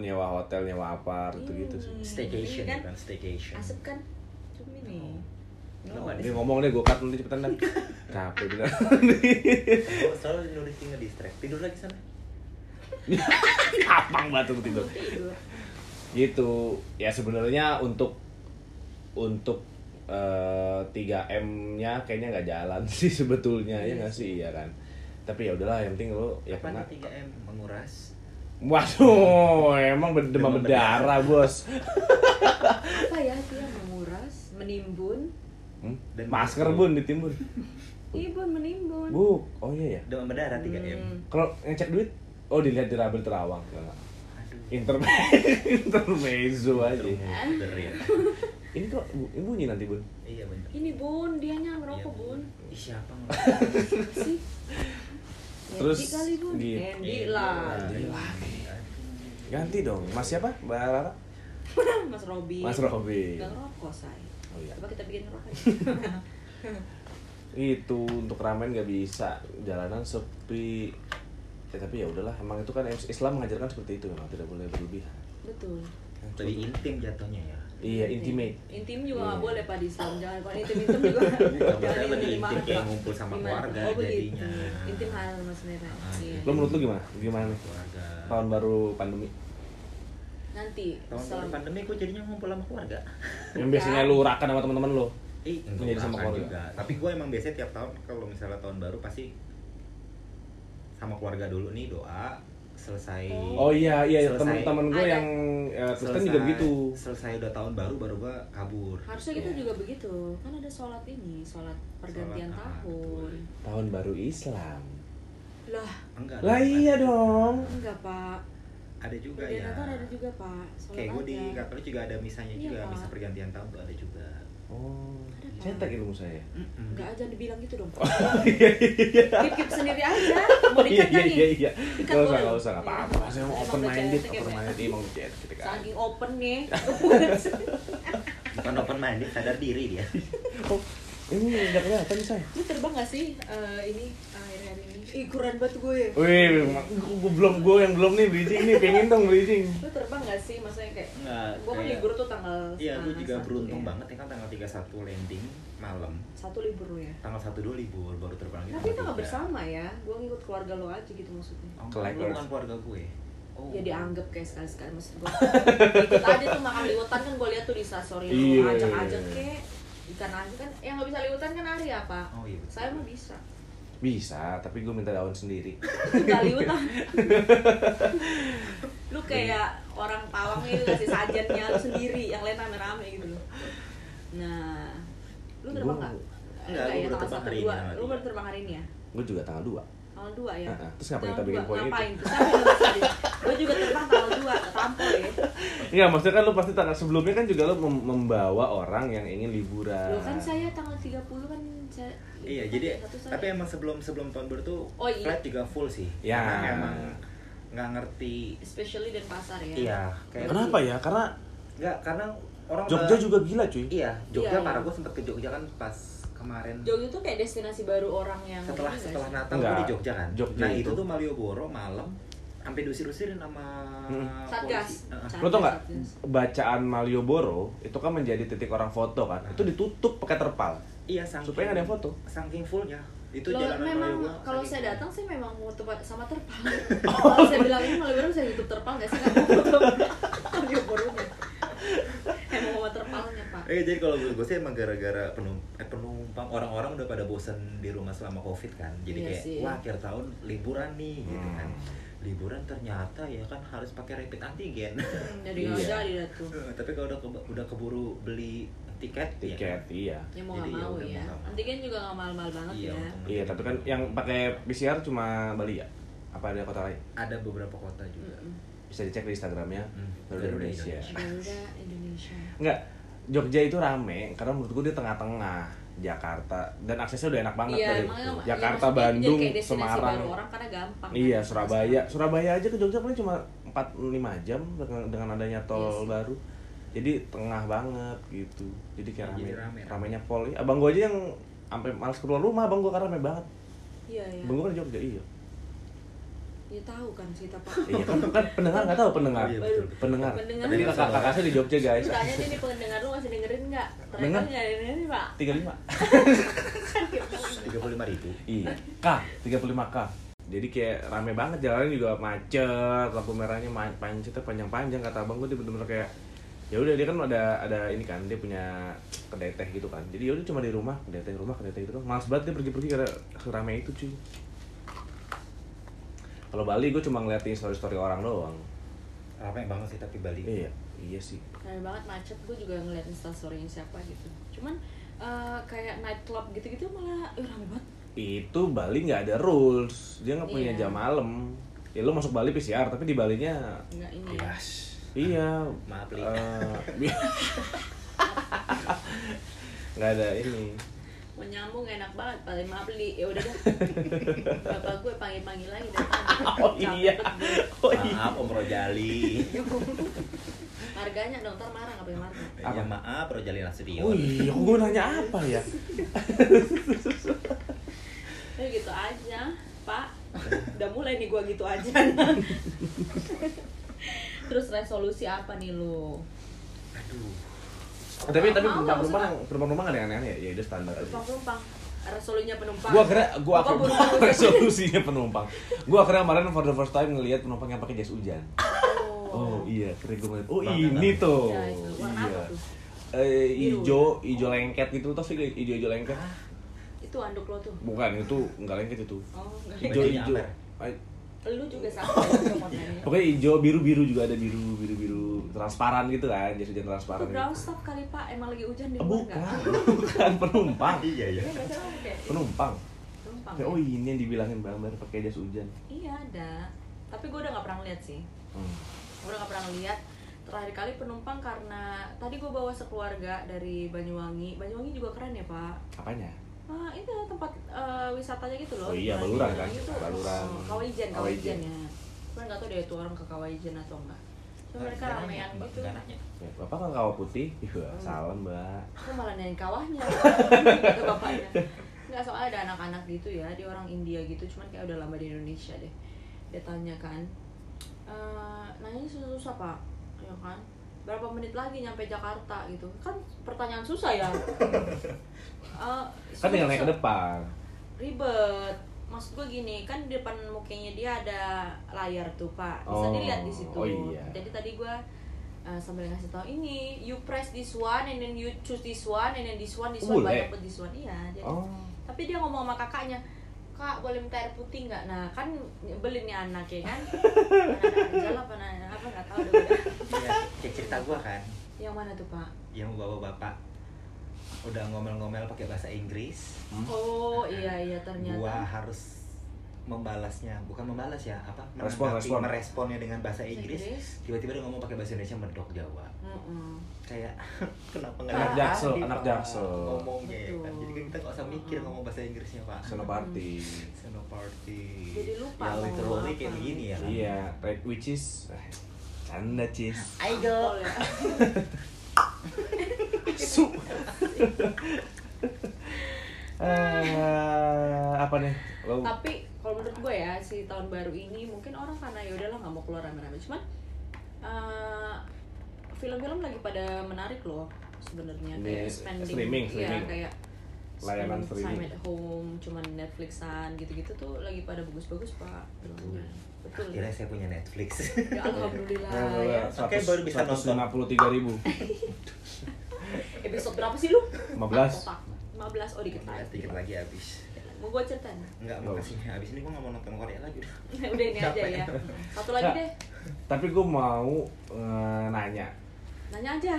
nyewa hotel nyewa apart gitu gitu sih. Hmm, Staycation ini kan? kan, staycation. asep kan cumi nih. Nggak Dia ngomong deh, gue cut nanti cepetan dah. Capek bener Oh, selalu Noriki nge-distract. Tidur lagi sana. Kapang banget tuh tidur. Gitu. Ya sebenarnya untuk Untuk eh, 3M-nya kayaknya nggak jalan sih sebetulnya ya Iya nggak sih. Iya kan tapi ya udahlah yang penting lo ya Apa kena nih 3M menguras? waduh emang ber- demam berdarah bos apa ya dia menguras menimbun Hmm? Dan masker bun ditimbun Ibun menimbun bu oh iya ya Demam berdarah 3M. Hmm. kalau ngecek duit oh dilihat di Rabel Terawang. Aduh. Interme- intermezzo aja Bener ya. ini kok bu- ini bunyi nanti bun Iya bener. ini bun dianya Iya, ngerokok bun Ih, siapa ngerokok? sih Terus, kali bun gitu. Andy lah. Andy lagi. ganti dong. Mas siapa? Mbak Rara? Mas Robi Mas Robi. Gak ngerokok say. Oh iya. Coba kita bikin ngerokok itu untuk ramen gak bisa. Jalanan sepi. Ya, tapi ya udahlah. Emang itu kan Islam mengajarkan seperti itu. Memang tidak boleh berlebihan. Betul. Lebih intim jatuhnya ya. Iya intimate Intim juga nggak Iya. boleh pak di Islam Jangan kalau intim-intim juga Nggak Jangan lebih intim kayak ngumpul sama keluarga Oh jadinya. Intim halal mas merah Ah, Iya. lo menurut lu gimana gimana nih Keluarga. tahun baru pandemi Nanti Tahun baru pandemi gue jadinya ngumpul sama keluarga. yang biasanya lu rakan sama teman-teman lo Ih, Menjadi sama keluarga. juga. Tapi gue emang biasanya tiap tahun kalau misalnya tahun baru pasti sama keluarga dulu nih doa selesai. Oh iya iya Selesai. teman-teman gue Ada. yang ya, Kristen selesai, juga begitu. Selesai udah tahun baru baru gue kabur. Harusnya kita Iya. juga begitu. Kan ada sholat ini Sholat pergantian Sholat, ah, tahun. tahun baru Islam. Lah. Enggak lah dong, iya ada- dong. Enggak pak. Ada juga Pergantian ya. tahun ada juga pak. Sholat kayak gue di. Katolik juga ada misanya Iya, juga Pak. misa pergantian tahun tuh ada juga. Oh Cetak ilmu saya. Enggak aja dibilang gitu dong. Pak iya iya Keep-keep sendiri aja Mau iya dikat kan iya. Iya nggak usah nggak usah nggak apa-apa. Saya mau Emang open minded cetek open minded emang cetek cetek aja. Saking open nih. Bukan open minded sadar diri dia. Oh ini nggak kelihatan saya Lu terbang gak sih? Eh, ini ini? Ih keren banget gue Wih, gue belum gue yang belum nih bridging nih, pengen dong bridging. Lu terbang gak sih? Maksudnya kayak Nggak, Gue kan kayak- libur tuh tanggal iya gue juga satu beruntung ya. banget ya kan tanggal 31 landing malam Satu libur lu ya tanggal 1 dua libur baru terbang lagi Tapi kita gak bersama ya Gue ngikut keluarga lo aja gitu maksudnya Oh, Ke lu Lakers. bukan keluarga gue oh Ya dianggap kayak sekali-sekali maksud gue Ikut aja tuh makan liwetan kan gue lihat tuh di story Iya. lu Ajak-ajak kek Ikan aja kan Yang gak bisa liwetan kan Ari apa? oh iya betul. Saya mah bisa Bisa, tapi gue minta daun sendiri. Gak liwetan Lu kayak orang pawang itu kasih sajennya lu sendiri Yang lain rame-rame gitu loh Nah Lu terbang Gua- gak? Enggak, gua baru terbang hari ini, Lu baru terbang hari ini ya? Gue juga tanggal 2 Tanggal 2 ya. Heeh, terus ngapain kita bikin poin itu? Ngapain? Gue juga terbang tanggal 2 ke Tampol ya. Iya, maksudnya kan lu pasti tanggal sebelumnya kan juga lu mem- membawa orang yang ingin liburan. Loh kan saya tanggal 30 kan saya Iya, liburan jadi satu saya. tapi emang sebelum sebelum tahun baru tuh Oh, iya. flight juga full sih. Ya. Karena emang nggak ngerti. especially dan pasar ya. Iya, kayak Kenapa ya? Karena Nggak, karena orang Jogja udah- juga gila cuy. Iya, Jogja Iya, parah iya. gue sempet ke Jogja kan pas kemarin Jogja tuh kayak destinasi baru orang yang setelah setelah? Natal Enggak. gue di Jogja kan. Jogja nah itu. itu tuh Malioboro malam sampai diusir-usirin sama Hmm. Satgas. Heeh. Lo tau nggak bacaan Malioboro itu kan menjadi titik orang foto kan? Itu ditutup pakai terpal Iya, saking, supaya nggak ada yang foto. Saking fullnya. Itu Loh, jalanan memang kalau saya datang sih memang mau tempat sama terpal. kalau saya bilang ini malah bilang saya YouTube terpal nggak sih nggak mau foto. Emang mau terpalnya pak. Eh jadi kalau gue sih emang gara-gara penum- eh, penumpang orang-orang udah pada bosen di rumah selama covid kan. Jadi Iya kayak sih. wah akhir tahun liburan nih gitu Hmm. kan. Liburan ternyata ya kan harus pakai rapid antigen. Hmm, Jadi Iya. dah tuh. Eh, Tapi kalau udah ke- udah keburu beli tiket, ya Tiket, iya. Ya mau nggak Jadi ya mau ya. nggak mau. Nanti kan juga nggak mahal-mahal banget Iya, ya. Iya, tapi kan yang pakai PCR cuma Bali ya? Apa ada kota lain? ada beberapa kota juga. Mm-mm. Bisa dicek di Instagramnya Hmm, Garuda Indonesia. Indonesia. Garuda Indonesia. Enggak, Jogja itu rame karena menurut gue dia tengah-tengah Jakarta dan aksesnya udah enak banget Iya, dari emang emang- Jakarta, iya, itu Bandung, jadi kayak destinasi Semarang. baru orang karena gampang. Iya, kan. Surabaya. Surabaya aja ke Jogja paling cuma 4 5 jam dengan, dengan adanya tol Iya sih. baru. Jadi tengah banget gitu. Jadi kayak rame, Jadi rame, rame. ramenya pol. Abang gua aja yang sampai males keluar rumah, abang gua karena rame banget. Iya iya. Abang gua kan di Jogja, iya. Ya tahu kan kita pak. Iya kan, kan pendengar nggak tahu pendengar. Oh, iya, betul. Pendengar. Pendengar. Jadi kakak kakak saya di Jogja guys. Lu tanya dia nih pendengar lu masih dengerin nggak? Ternyata Dengar. nggak dengerin nih pak. 35. Kan dia bilang. Tiga puluh lima ribu. Iya, K, 35K. Jadi kayak rame banget jalannya juga macet, lampu merahnya pancetnya panjang-panjang kata abang gue dia bener-bener kayak ya udah dia kan ada ada ini kan dia punya kedai teh gitu kan jadi ya udah cuma di rumah kedai teh di rumah kedai teh itu males banget dia pergi-pergi karena serame itu cuy kalau Bali gue cuma ngeliatin story-story orang doang Ramai banget sih tapi Bali. iya iya sih Rame banget macet gue juga ngeliat instastorynya siapa gitu. Cuman eh, kayak nightclub gitu-gitu malah eh, rame banget. itu Bali nggak ada rules dia nggak punya Iya. jam malam ya lu masuk Bali PCR tapi di Balinya Enggak ini ya. Yes. Iya. Maaf, Li. eh, Nggak ada ini. Mau nyambung enak banget, paling maaf li. Ya udah deh. Bapak gue panggil-panggil lagi datang. Oh iya. Oh iya. Maaf Om Rojali. Harganya dong, ntar marah ngapain marah. Apa? Ya maaf Rojali Nasution. Oh iya, kok gue nanya apa ya? Ya gitu aja, Pak. Udah mulai nih gua gitu aja. Terus resolusi apa nih lu? Aduh. tapi tapi Mau, penumpang penumpang penumpang penumpang ada yang aneh-aneh ya? Ya udah standar aja. Penumpang-penumpang. Resolusinya penumpang. Gua kira gua buru-buru. resolusinya penumpang. Gua akhirnya kemarin for the first time ngelihat penumpang yang pakai jas hujan. Oh iya, kira gue ngeliat. Oh ini tuh. Ya, itu. Iya. tuh? Eh, ijo, ijo lengket gitu tau sih ijo ijo lengket. Itu anduk lo tuh. Bukan, itu enggak lengket itu. Oh, enggak. Ijo ijo. Lu juga sama ya. Pokoknya hijau, biru biru juga ada biru biru biru transparan gitu kan, jas hujan transparan. Itu Gitu. ground stop kali Pak, emang lagi hujan di luar bukan, nggak? bukan penumpang. Iya ya. Iya, kayak- Penumpang. Penumpang. Kayak, oh ini yang dibilangin Bang Bar pakai jas hujan. Iya ada, tapi gue udah nggak pernah lihat sih. Hmm. Gue udah nggak pernah lihat. Terakhir kali penumpang karena tadi gue bawa sekeluarga dari Banyuwangi. Banyuwangi juga keren ya Pak. Apanya? Ah, itu tempat eh, wisatanya gitu loh. Oh iya, Di Baluran kan? Tuh, Baluran. oh, Kawaijan, Kawaijan. Kawaijan ya. Cuman nggak tahu deh itu orang ke Kawaijan atau enggak. Cuma mereka ramean gitu. Ya, Bapak kan kawah putih? Iya, Hmm. salam mbak. Aku malah nanyain kawahnya kata bapaknya nggak soalnya ada anak-anak gitu ya dia orang India gitu cuman kayak udah lama di Indonesia deh dia tanya kan "Eh, nanya susah-susah pak ya kan berapa menit lagi nyampe Jakarta gitu kan pertanyaan susah ya Eh, Kan tinggal naik ke depan. ribet. Maksud gue gini kan di depan mukanya dia ada layar tuh pak. Bisa Oh, dilihat di situ. oh iya. jadi tadi gue uh, sambil ngasih tahu ini you press this one and then you choose this one and then this one this one banyak pun this one. Iya jadi Oh. tapi dia ngomong sama kakaknya kak boleh minta air putih nggak? Nah kan nyebelin nih anak ya kan? Anak aja apa nah, apa nggak tahu deh kayak cerita gua kan. Yang mana tuh pak? Yang bawa bapak udah ngomel-ngomel pakai bahasa Inggris Oh iya iya ternyata. gua harus membalasnya bukan membalas ya apa Respon, respon. meresponnya dengan bahasa Inggris tiba-tiba dia ngomong pakai bahasa Indonesia medok Jawa Mm-mm. kayak kenapa nggak Anak Jaksel, anak Jaksel. ngomongnya ya kan jadi kan kita nggak usah mikir ngomong bahasa Inggrisnya pak Senoparty. Senoparty Jadi lupa ya literally kayak begini ya kan? Iya, right which is eh, canda cis. Apel ya. Su. Eh, apa nih? Lo Tapi kalau menurut gue ya si tahun baru ini mungkin orang karena ya udahlah nggak mau keluar rame-rame cuman eh, film-film lagi pada menarik loh sebenarnya Di kayak spending streaming, ya streaming. kayak Layanan spending time streaming. at home cuman Netflixan gitu-gitu tuh lagi pada bagus-bagus pak filmnya betul kira saya punya Netflix ya alhamdulillah ya Oke, baru bisa nonton. ribu. episode berapa sih lu 15. Otak. 15 oh dikit lagi sedikit lagi habis mau gue ceritain Enggak, Nggak makasih. Habis ini gua nggak mau nonton Korea lagi udah. udah ini aja ya satu lagi deh Tapi gue mau eh, nanya, nanya aja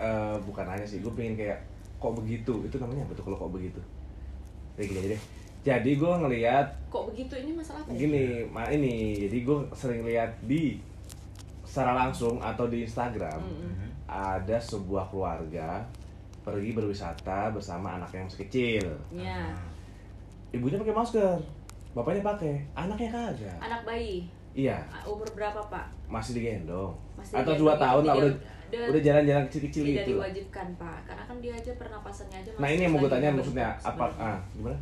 Eh, bukan nanya sih, gue pengen kayak kok begitu? Itu namanya apa tuh kalau kok begitu? Kayak gini aja deh. Jadi gue ngelihat kok begitu ini masalah apa ya? gini, ma ini. Jadi gue sering lihat di secara langsung atau di Instagram Mm-mm. Ada sebuah keluarga pergi berwisata bersama anaknya yang masih kecil. ya Ibunya pakai masker, bapaknya pakai, anaknya kagak. anak bayi Iya, umur berapa pak masih digendong. Masih atau dua tahun lah dia- udah dia- udah jalan-jalan kecil-kecil tidak gitu. diwajibkan pak karena kan dia aja pernapasannya aja Nah masih ini yang mau gue tanya maksudnya apa? Ah, gimana?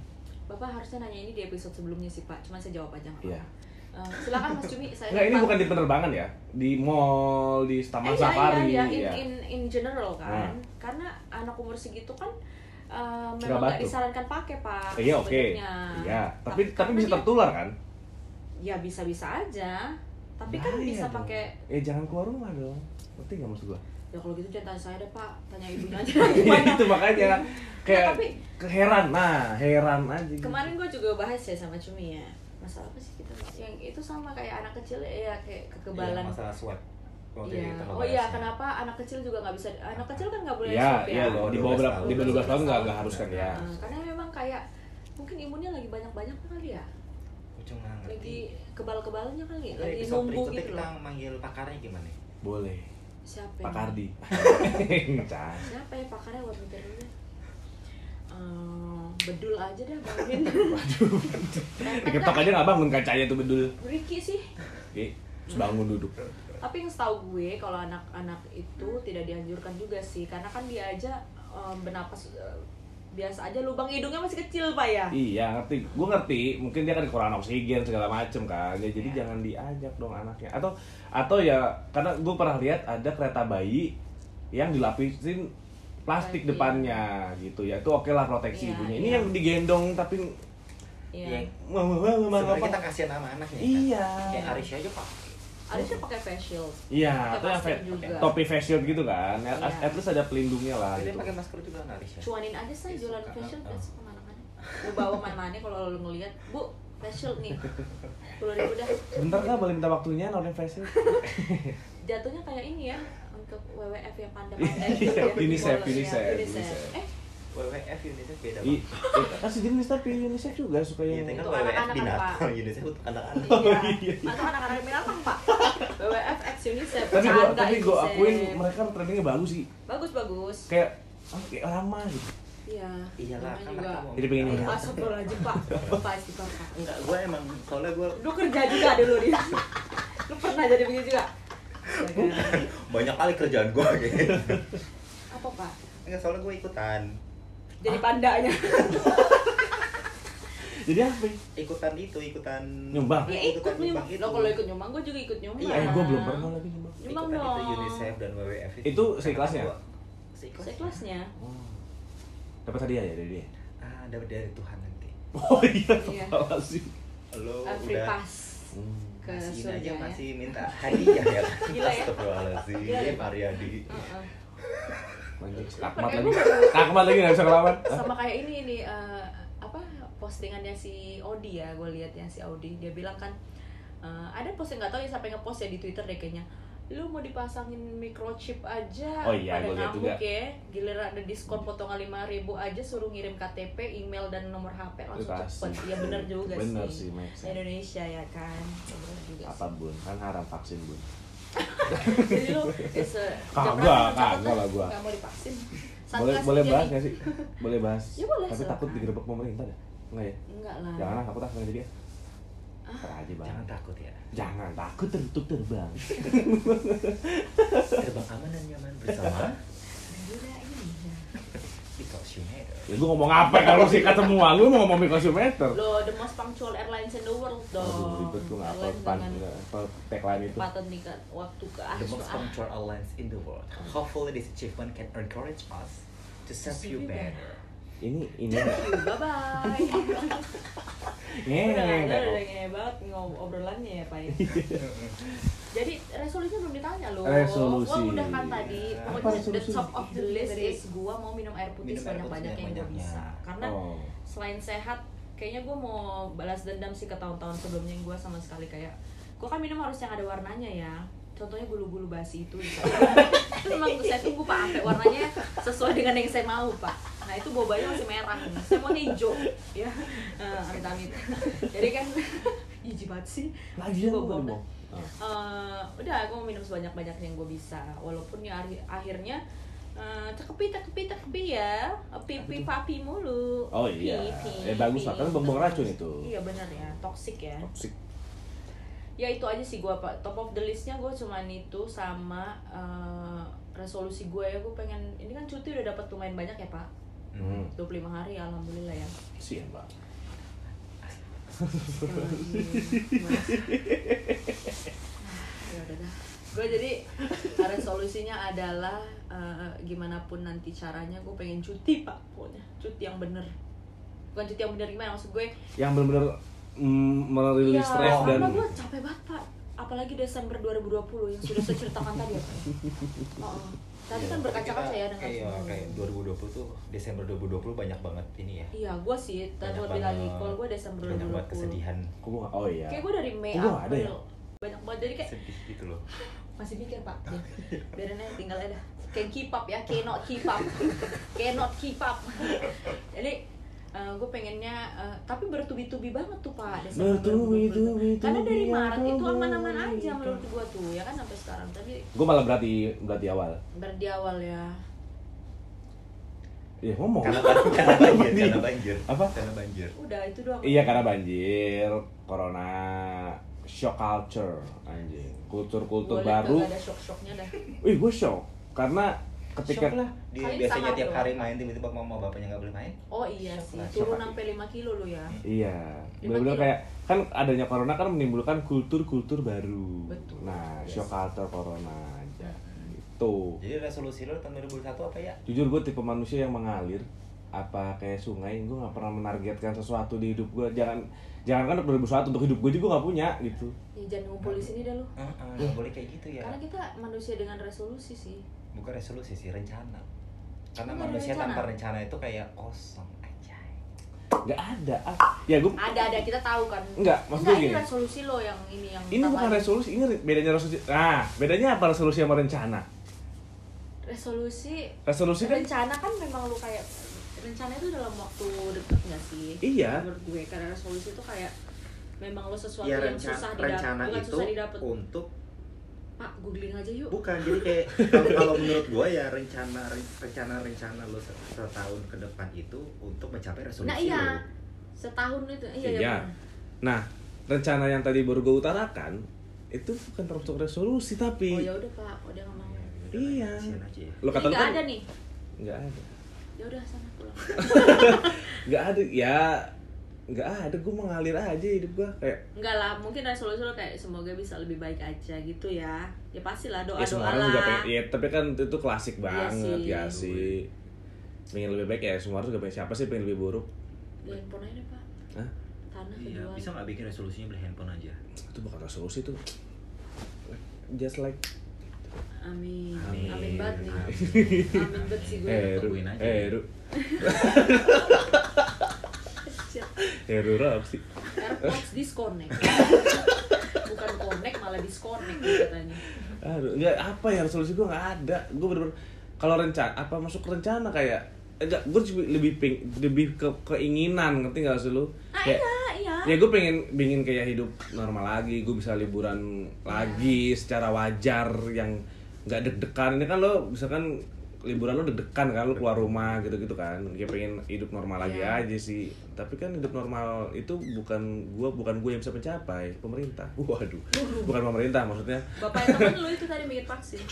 bapak harusnya nanya ini di episode sebelumnya sih pak cuma saya jawab aja Iya. apa-apa. Eh, silakan mas Cumi saya Enggak, ini bukan di penerbangan ya, di mall, di Taman Eh, iya, Safari. iya, iya. In, ya. in, in general kan Ah. karena anak umur segitu kan Nggak memang nggak disarankan pakai pak Iya oke, sebenarnya. iya. Tapi tapi karena bisa tertular kan? ya bisa bisa aja tapi kan Bahaya bisa dong. pakai Eh jangan keluar rumah dong. Ngerti nggak maksud gua? ya kalau gitu jangan tanya saya deh pak tanya ibunya aja Iya gimana itu makanya kayak Nah, tapi- keheran, nah heran aja. gitu. kemarin gue juga bahas ya sama Cumi ya masalah apa sih kita yang itu sama kayak anak kecil ya kayak kekebalan Iya, masalah swab. Iya. itu Oh iya, kenapa anak kecil juga nggak bisa? Anak kecil kan nggak boleh Iya, swab ya. iya loh. Di bawah berapa? Di bawah 12 tahun nggak nggak harus kan ya. Nah, karena memang kayak mungkin imunnya lagi banyak-banyak kali ya. Cuma. Lagi kebal-kebalnya kali, Jadi lagi episode numbuh berikutnya gitu kita loh. manggil pakarnya gimana? Boleh. Siapa? Pak yang- Kardi. Cah. Siapa ya pakarnya buat mikir dulu. Eh, bedul aja deh bangunin. Diketok aja nggak bangun kacanya tuh bedul. Ricky sih. Oke, terus bangun duduk. Tapi yang setahu gue kalau anak-anak itu tidak dianjurkan juga sih, karena kan dia aja em, bernapas eh, biasa aja lubang hidungnya masih kecil pak ya. Iya ngerti, gue ngerti. Mungkin dia kan kekurangan oksigen segala macem kan. Ya, jadi Iya. jangan diajak dong anaknya. Atau atau ya karena gue pernah lihat ada kereta bayi yang dilapisin plastik Plastik. depannya gitu ya. Itu oke lah proteksi Iya, ibunya. Ini iya. yang digendong tapi Iya. wah wah, Sebenarnya apa? kita kasihan sama anaknya. Iya. Kan? Kayak Arisya aja pak. Harusnya pakai face shield. Iya, atau yang topi face shield gitu kan. At, Iya. at least ada pelindungnya lah Dia gitu. pakai masker juga kan Arisya. Cuanin aja saya Iya, jualan suka. face shield guys sama anak-anak. Lu bawa mana-mana kalau lu ngeliat, Bu, face shield nih. 10 ribu dah. Bentar kak boleh minta waktunya nonin face shield? Jatuhnya kayak ini ya untuk WWF yang panda-panda gitu ya. UNICEF, Boleh, ya, UNICEF, UNICEF. Eh, WWF UNICEF beda eh, kasih jenis tapi UNICEF juga supaya Iya, tinggal Untuk WWF anak-anak, binatang, Pak. UNICEF untuk anak-anak. iya. Atau anak-anak binatang, Pak. WWF X UNICEF. tapi gua tapi gua akuin mereka trainingnya bagus sih bagus bagus. kayak ah, kayak lama gitu Iya. Iyalah, namanya kan juga. Jadi pengen ini. Astagfirullahaladzim, Pak. Pak istighfar, Pak. Enggak, gue emang soalnya gue Lu kerja juga dulu di Lu pernah jadi begitu juga? Astaga. banyak kali kerjaan gue gitu. Apa, Pak? Enggak, soalnya gue ikutan. Jadi pandanya. jadi apa ya? Ikutan itu, ikutan Nyumbang? Ya ikut ikutan nyumbang. itu. Lo kalau ikut nyumbang, gue juga ikut nyumbang. Iya, eh gua belum pernah lagi nyumbang Nyumbang ikutan itu dong. UNICEF dan WWF itu. Itu Seikhlasnya. Sekelasnya. oh. dapat hadiah ya dari dia Ah, dapat dari Tuhan nanti. oh iya Iya. sih Lo free udah pass Hmm. Ke Masih surga aja ya. masih minta hadiah ya. Gila ya? Astagfirullahaladzim, Gila ya? Kakmat gua lagi kakmat lagi nggak bisa kelawan Sama kayak ini nih eh, apa postingannya si Audi ya, gue lihat ya si Audi. Dia bilang kan eh, ada posting nggak tahu ya sampai ngepost ya di Twitter deh kayaknya. Lu mau dipasangin microchip aja Oh iya, pada ngamuk juga. ya. Giliran ada diskon potongan lima ribu aja suruh ngirim KTP email dan nomor HP langsung cepet. Ya bener juga Bener sih. sih. Indonesia ya kan. Bener juga apa bun? Kan haram vaksin bun. Jadi lu a- Kagak, kagak lah gua. nggak mau divaksin. Boleh Satgas boleh jadi. bahas nggak sih? Boleh bahas. Ya boleh, tapi takut digerebek pemerintah dah. Enggak ya? Enggak lah. Jangan takut ah jadi ya Ah. Ntar aja bang. Jangan takut ya. jangan takut tertutup terbang. Terbang aman dan nyaman bersama. Ya. Gue ngomong apa kalau sikat semua. Lu mau ngomong mikrometer lo the most punctual airlines in the world dong. Aduh ribet gue nggak Airlines pan apa tagline itu. paten tingkat waktu ke The akhir most punctual airlines in the world. Hopefully this achievement can encourage us to serve you better. ini ini bye bye Ngeng, udah ngeng, udah ngehe banget ngob obrolannya ya pak ya. Jadi resolusinya belum ditanya loh. Resolusi. gua udah kan tadi Apa pokoknya the top of the list is gua mau minum air putih Minum air sebanyak putih banyaknya yang gua sebanyak-banyaknya. bisa. Karena oh. selain sehat kayaknya gue mau balas dendam sih ke tahun-tahun sebelumnya yang gue sama sekali. Kayak gue kan minum harus yang ada warnanya ya. Contohnya bulu-bulu basi itu. Memang saya tunggu pak sampai warnanya sesuai dengan yang saya mau pak nah itu bobanya masih merah. Saya mau hijau. Ya. Eh, amit-amit jadi kan jijik banget sih. Lagi gue mau Eh, udah gue mau minum sebanyak banyaknya yang gue bisa. Walaupun ya akhir- akhirnya eh, cekepi cekepi cekepi ya. Pipi papi mulu. Oh iya. Pipi, Eh, bagus lah, kan bumbung racun itu. iya benar ya. Toxic ya. Toxic. Ya itu aja sih gue pak. Top of the listnya gue cuman itu sama eh, resolusi gue ya. Gue pengen ini kan cuti udah dapat lumayan banyak ya pak hmm. 25 hari alhamdulillah ya. Ya udah dah. Gue jadi resolusinya adalah eh, gimana pun nanti caranya gue pengen cuti pak pokoknya. Cuti yang bener. Bukan cuti yang bener gimana maksud gue? Yang benar-benar mm, merilis stres dan Iya, karena gue capek banget pak. Apalagi Desember 2020 yang sudah saya ceritakan tadi ya pak. Oh, oh. Tadi kan berkaca-kaca ya dengan Iya, kayak 2020 tuh Desember 2020 banyak banget ini ya. iya gue sih Banyak terlebih lagi banget- kalau gue Desember banyak banget 2020 kesedihan. Kok gua nggak- oh iya. Kayak gue dari Mei Kok gua nggak ada April. ya? banyak banget jadi kayak sedih gitu loh. masih mikir pak. Ya, biarin aja tinggal aja can keep up ya cannot keep up cannot keep up jadi gue pengennya eh, tapi bertubi-tubi banget tuh pak Desember Bertubi-tubi, 2020. karena dari Maret itu aman-aman aja berikan. menurut gue tuh ya kan sampai sekarang tapi gue malah berarti berarti awal berdi awal ya Iya ngomong Karena banjir, karena banjir, karena banjir. Apa? Karena banjir. udah itu doang Iya karena banjir, corona, shock culture, anjing, kultur-kultur baru. kagak ada shock-shocknya dah Wih gue shock karena ketika Shock lah. Dia Kali biasanya tiap loh. hari main tiba-tiba mama bapaknya nggak boleh main. oh iya Shock sih lah, turun sampai 5 kilo lu ya Iya, Lima benar-benar kayak kan adanya corona kan menimbulkan kultur-kultur baru. Betul. Nah, Yes. shock culture corona aja. Itu. Jadi resolusi lo tahun 2021 apa ya? Jujur gue tipe manusia yang mengalir apa kayak sungai gue nggak pernah menargetkan sesuatu di hidup gue jangan jangan kan untuk 2001 untuk hidup gue juga nggak punya gitu ya jangan ngumpul di sini dah lu Heeh, nggak boleh kayak gitu ya. karena kita manusia dengan resolusi sih Bukan resolusi sih, rencana. Karena manusia rencana? tanpa rencana itu kayak kosong aja. nggak ada ah, ya gue ada ada kita tahu kan Enggak, maksud Enggak, gue ini gini. resolusi lo yang ini yang ini bukan resolusi ini bedanya resolusi nah bedanya apa resolusi sama rencana resolusi resolusi kan rencana kan memang lu kayak rencana itu dalam waktu deket nggak sih Iya. menurut gue karena resolusi itu kayak memang lo sesuatu Ya yang renca- susah didapat rencana bukan itu susah didapat untuk pak googling aja yuk bukan jadi kayak kalau, kalau menurut gua ya rencana rencana rencana lo se- setahun ke depan itu untuk mencapai resolusi nah iya lo. setahun itu iya Iya. iya, benar. nah rencana yang tadi baru gue utarakan itu bukan termasuk resolusi tapi oh ya udah pak udah nggak mau Iya. Kasihan aja ya. lo kata nggak ada nih nggak ada ya udah sana pulang nggak ada ya nggak ada gue mengalir aja hidup gue kayak Enggak lah, mungkin resolusi lo kayak semoga bisa lebih baik aja gitu ya. Ya pastilah doa ya doa semua orang lah. juga pengen ya tapi kan itu klasik Iya banget sih. ya sih pengen lebih baik ya semua orang juga pengen siapa sih pengen lebih buruk Di handphone aja deh pak. Hah? Tanah Iya, kedua. bisa nggak bikin resolusinya beli handphone aja? itu bukan resolusi tuh just like Amin. Amin. Amin, banget nih. Amin. Amin banget sih gue. eh Ru tungguin aja. eh Ru Eh Ru apa sih Airpods disconnect. Bukan connect malah disconnect katanya. Aduh, enggak apa ya resolusi gue nggak ada. Gue bener-bener kalau rencana apa masuk rencana kayak enggak gue lebih ping, lebih ke keinginan ngerti nggak sih lu? Ah, Kayak- iya, Ya iya. gue pengen pengen kayak hidup normal lagi, gue bisa liburan lagi secara wajar yang nggak deg-degan. Ini kan lo misalkan liburan lo deg-degan kan lo keluar rumah gitu-gitu kan. Ya pengen hidup normal lagi Iya. aja sih. Tapi kan hidup normal itu bukan gue bukan gue yang bisa mencapai, pemerintah. Waduh. Bukan pemerintah maksudnya. Bapak temen lu itu tadi bikin vaksin.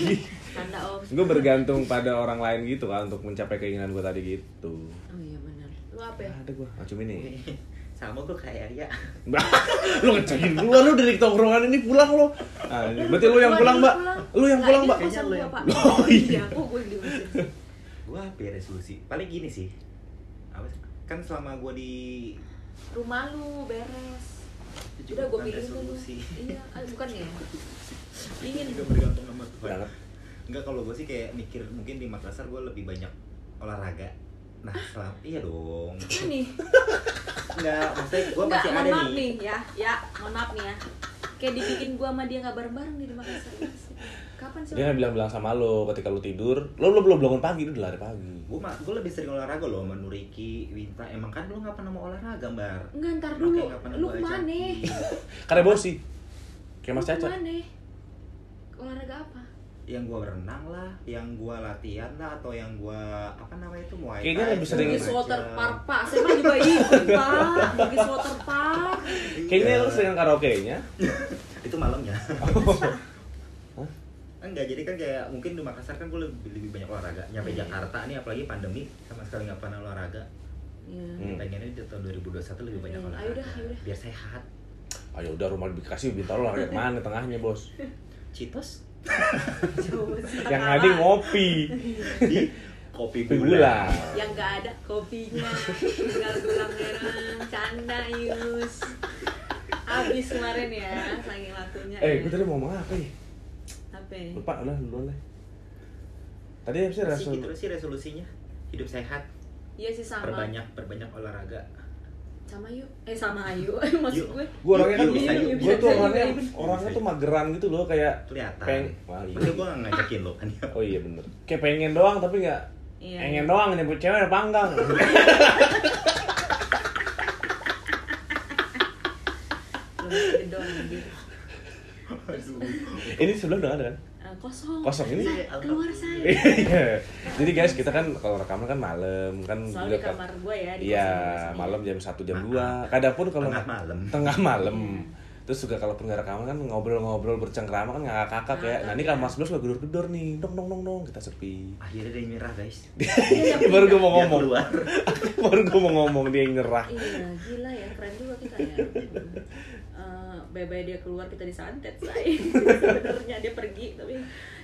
Tanda om. gue bergantung pada orang lain gitu kan untuk mencapai keinginan gue tadi gitu. Oh iya benar. Lu apa ya? Ada gue macam ini. Sama gue kayak ya. lu ngecekin duluan lu dari tongkrongan ini pulang lo. Ah, berarti lu yang pulang, Mbak. Lu yang pulang, Mbak. Kayaknya lu gua, yang Pak. pulang. Oh, iya. Iya, kok gue yang diusir. Gue resolusi? Paling gini sih. Apa? Kan selama gue di Rumah lu beres. Udah gue pilih dulu. resolusi. Iya, ah, bukan ya? Ingin. juga bergantung sama Tuhan. Enggak kalau gue sih kayak mikir mungkin di Makassar gue lebih banyak olahraga. Nah, selama iya dong. Ini. Enggak, maksudnya gue masih ada maaf nih. nih ya. Ya, mohon maaf nih ya. Kayak dibikin gua sama dia nggak bareng-bareng nih di Makassar. Kapan sih? Dia nggak bilang-bilang sama lo ketika lu tidur, lo lo belum bangun pagi, lu udah lari pagi. Gue gue lebih sering olahraga loh sama Nuriki, Winta. Emang kan lu nggak pernah mau olahraga, Bar. Enggak, ntar dulu. Lu ke mana? Karena bosi. Kayak Mas Lu Caca. ke mana? Olahraga apa? Yang gua berenang lah, yang gua latihan lah, atau yang gua apa namanya itu muay Kayaknya thai, lebih sering- Bugis Water. Park, Pak. Saya mah juga ikut, Pak. Bugis Water Park. Kayaknya Iya. lu sering karaoke-nya. itu malamnya. Hah? Enggak, jadi kan kayak mungkin di Makassar kan gue lebih, lebih banyak olahraga. Nyampe Iya. Jakarta nih apalagi pandemi sama sekali nggak pernah olahraga. Iya. Hmm. Pengennya di tahun 2021 lebih banyak Hmm, olahraga. ayo dah, ayo dah. Biar sehat. Ayo udah rumah dikasih bintaro lah kayak mana tengahnya, Bos. Citos. Yang ada ngopi. di kopi Kopi gula. gula. Yang nggak ada kopinya, tinggal gula merah, canda Yus. Habis kemarin ya, saking lakunya. Eh, ya. gue tadi mau ngomong apa ya? Apa? Lupa lah, dulu lah. Tadi apa sih Sih resolusi? gitu sih resolusinya. Hidup sehat, Iya sih sama. perbanyak perbanyak olahraga. Sama yuk. Eh sama Ayu. Maksud gue. Gue orangnya kan, bisa, yuk, gue tuh orangnya, orangnya tuh mageran gitu loh, kayak Kelihatan. Peng. Iya. Maksudnya gue nggak ngajakin lo kan. Oh iya bener. Kayak pengen doang tapi nggak Iya. pengen doang nyebut cewek ada panggang. Ini sebelah udah ada kan? Kosong. Kosong ini? Keluar saya. Iya. Jadi guys kita kan kalau rekaman kan malam kan juga di kan- kamar gue ya. di Iya malam jam 1 jam 2 Maaf. Kadang pun kalau Tengah malam. tengah malam. Iya. Terus juga kalau nggak rekaman kan ngobrol-ngobrol bercengkrama kan ngakak kakak ya. Nah ini kamar sebelah suka gedor-gedor nih, dong dong dong dong kita sepi. Akhirnya dia yang nyerah guys. Iya, Baru gue mau ngomong, baru gue mau ngomong dia yang nyerah. Iya, gila ya, keren juga kita ya. Eh, bye-bye dia keluar kita disantet say. Sebenarnya dia pergi tapi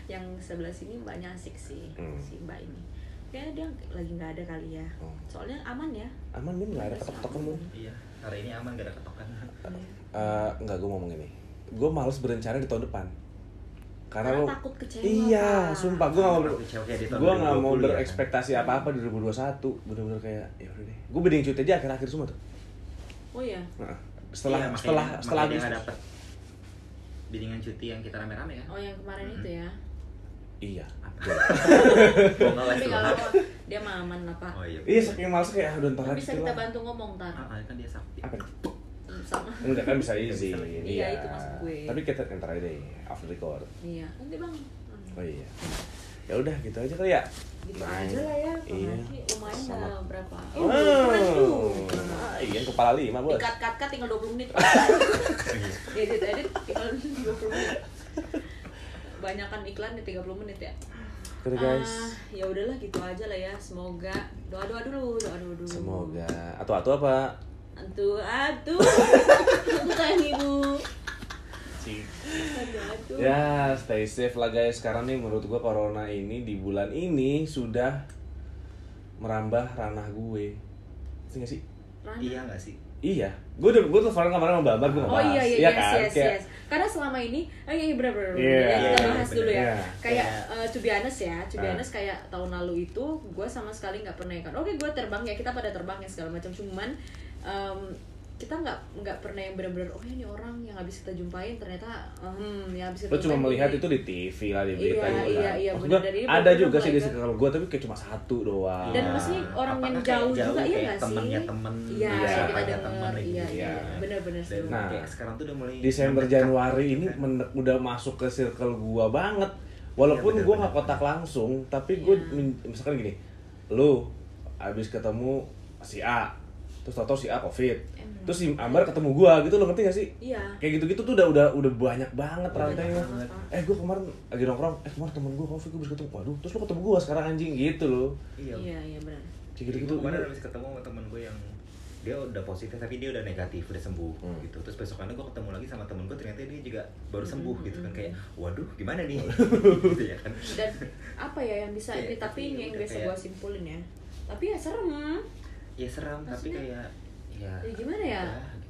yang sebelah sini mbaknya asik sih Hmm. si mbak ini. Kayaknya dia lagi nggak ada kali ya. Oh. Soalnya aman ya. Aman mun nggak ada ketok-ketokan mun. Iya, hari ini aman gak ada ketokan. Eh, enggak gue ngomong ini gue males berencana di tahun depan karena Karena lo takut kecewa, iya Pak. sumpah gue gak mau tahun gue nggak mau 2020 ya, berekspektasi apa apa di 2021 bener-bener kayak ya udah deh gue beding cuti aja akhir-akhir semua tuh Oh iya. Nah, setelah Iya, makanya- setelah setelah makanya dia Agustus nggak dapet biddingan cuti yang kita rame-rame ya. Oh yang kemarin Hmm. itu ya. iya Apa? Tapi kalau dia mah aman lah pak. Oh iya. iya saking males kayak ah, udah ntar bisa kita lah. bantu ngomong tar. Ah, ah, kan dia sakti. apa Hmm, Sama. enggak kan bisa izin Bisa. Iya, itu maksud gue. tapi kita ntar aja deh the record Iya. Nanti bang. Oh iya ya udah gitu aja kali ya Gitu Nah, aja lah ya. iya Iya. Lumayan Sama- lah berapa. Oh, Oh, ah, iya kepala lima bos Dikat kat kat tinggal 20 menit. edit edit tinggal 20 menit. Banyakan iklan di 30 menit ya. Oke guys Ah, ya udahlah gitu aja lah ya. Semoga doa doa dulu, doa doa dulu. semoga atau atau apa Antu atuh. Aku kayak ibu. Ya, stay safe lah guys. Sekarang nih menurut gua corona ini di bulan ini sudah merambah ranah gue. Gak sih? Rana. Iya nggak sih? Iya. Gue udah gue telepon kemarin sama Bambang gue Oh iya iya yes, kan? yes, Kayak- yes. Karena selama ini, oh iya iya benar. benar. Iya, Ya, kita iya, bahas benar. dulu ya. Iya. Kayak Iya. uh, to be honest ya, to be honest kayak tahun lalu itu gue sama sekali nggak pernah kan. Oke gue terbang ya kita pada terbang ya segala macam. Cuman um, kita nggak nggak pernah yang benar-benar oh ini orang yang habis kita jumpain ternyata hmm yang habis kita lo cuma melihat ini." itu di TV lah di berita Iya, gitu iya, kan. iya, bener. ada juga sih di circle gue tapi kayak cuma satu doang dan Iya. maksudnya orang Apakah yang jauh, jauh juga iya nggak sih temennya temen, iya iya, kakaknya dengar temen iya gitu. iya Iya. benar-benar sih Nah. kayak sekarang tuh udah mulai Desember. Januari ini udah masuk ke circle gua banget walaupun Iya, gua bener, nggak kontak bener. langsung tapi gue Iya. misalkan gini lu abis ketemu si A terus tau si A covid. Emang. terus si Ambar ketemu gua gitu lo ngerti gak sih? Iya. Kayak gitu-gitu tuh udah udah udah banyak banget rantainya. eh gua kemarin lagi nongkrong eh kemarin temen gua covid gua bisa ketemu. Waduh terus lo ketemu gua sekarang anjing gitu loh Iya. iya iya benar. Kayak Gitu gitu-gitu kemarin habis ketemu sama temen gue yang dia udah positif tapi dia udah negatif udah sembuh Hmm. gitu. Terus besokannya gue ketemu lagi sama temen gue ternyata dia juga baru sembuh Hmm, gitu kan. hmm, kayak waduh gimana nih? Gitu ya kan. Dan apa ya yang bisa Iya, ini tapi ini yang udah biasa gua simpulin ya. Tapi ya serem ya seram tapi Maksudnya, kayak ya ya gimana ya? gitu.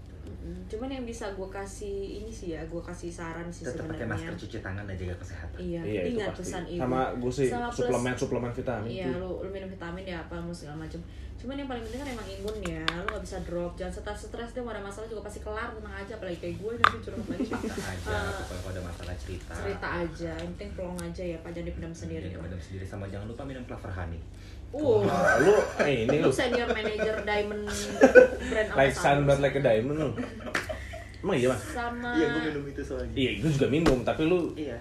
Cuman yang bisa gua kasih ini sih ya gua kasih saran sih tetap pakai masker cuci tangan dan jaga kesehatan. Iya, iya itu ingat pasti. pesan ibu. sama gue sih Sama plus- suplemen suplemen vitamin iya lu, lu minum vitamin ya apa lu segala macam cuman yang paling penting kan emang imun ya lu gak bisa drop. Jangan stres stres deh mau ada masalah juga pasti kelar tenang aja. Apalagi kayak gue nanti curhat lagi cerita aja pokoknya kalau ada masalah cerita. Cerita aja yang penting pelong aja ya pak. Jangan dipendam sendiri. Jadi madam sendiri. Sama jangan lupa minum clover honey uh Nah, lu eh ini lu senior manager diamond brand like sun but like a diamond lu. Emang iya mas sama iya gue minum itu soalnya. Iya gue juga minum tapi lu iya.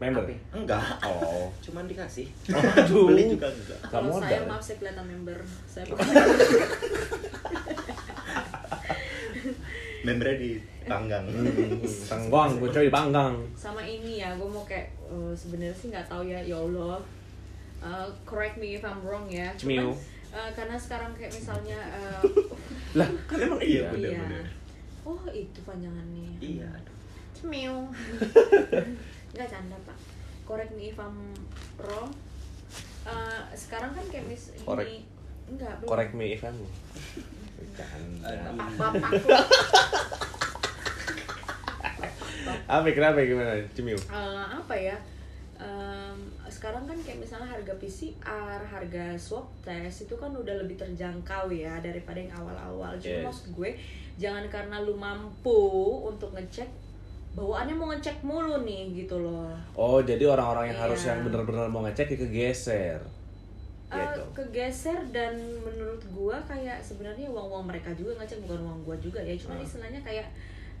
member? Apa? enggak. Oh. Cuman dikasih. Aduh. beli juga enggak. Gak kalau saya maaf saya kelihatan member. Saya membernya di panggang. Hmm, panggang gue coy panggang. Sama ini ya gue mau kayak eh, sebenarnya sih nggak tahu ya ya Allah Eh, correct me if I'm wrong ya cuman eh, karena sekarang kayak misalnya eh, lah kan emang iya? Iya, bener, iya. bener. oh itu panjangannya. Iya aduh. Cemiu. nggak canda pak. Correct me if I'm wrong. Eh, sekarang kan kayak mis Correct. enggak belum. correct me if I'm bapak apa kenapa gimana cemiu? Eh, apa ya Em, sekarang kan kayak misalnya harga PCR, harga swab test itu kan udah lebih terjangkau ya daripada yang awal-awal. Yes. maksud gue jangan karena lu mampu untuk ngecek bawaannya mau ngecek mulu nih gitu loh. oh jadi orang-orang yang harus Iya. yang benar-benar mau ngecek ya kegeser Eh, gitu kegeser dan menurut gua kayak sebenarnya uang-uang mereka juga ngecek bukan uang gua juga ya cuma Ah. istilahnya kayak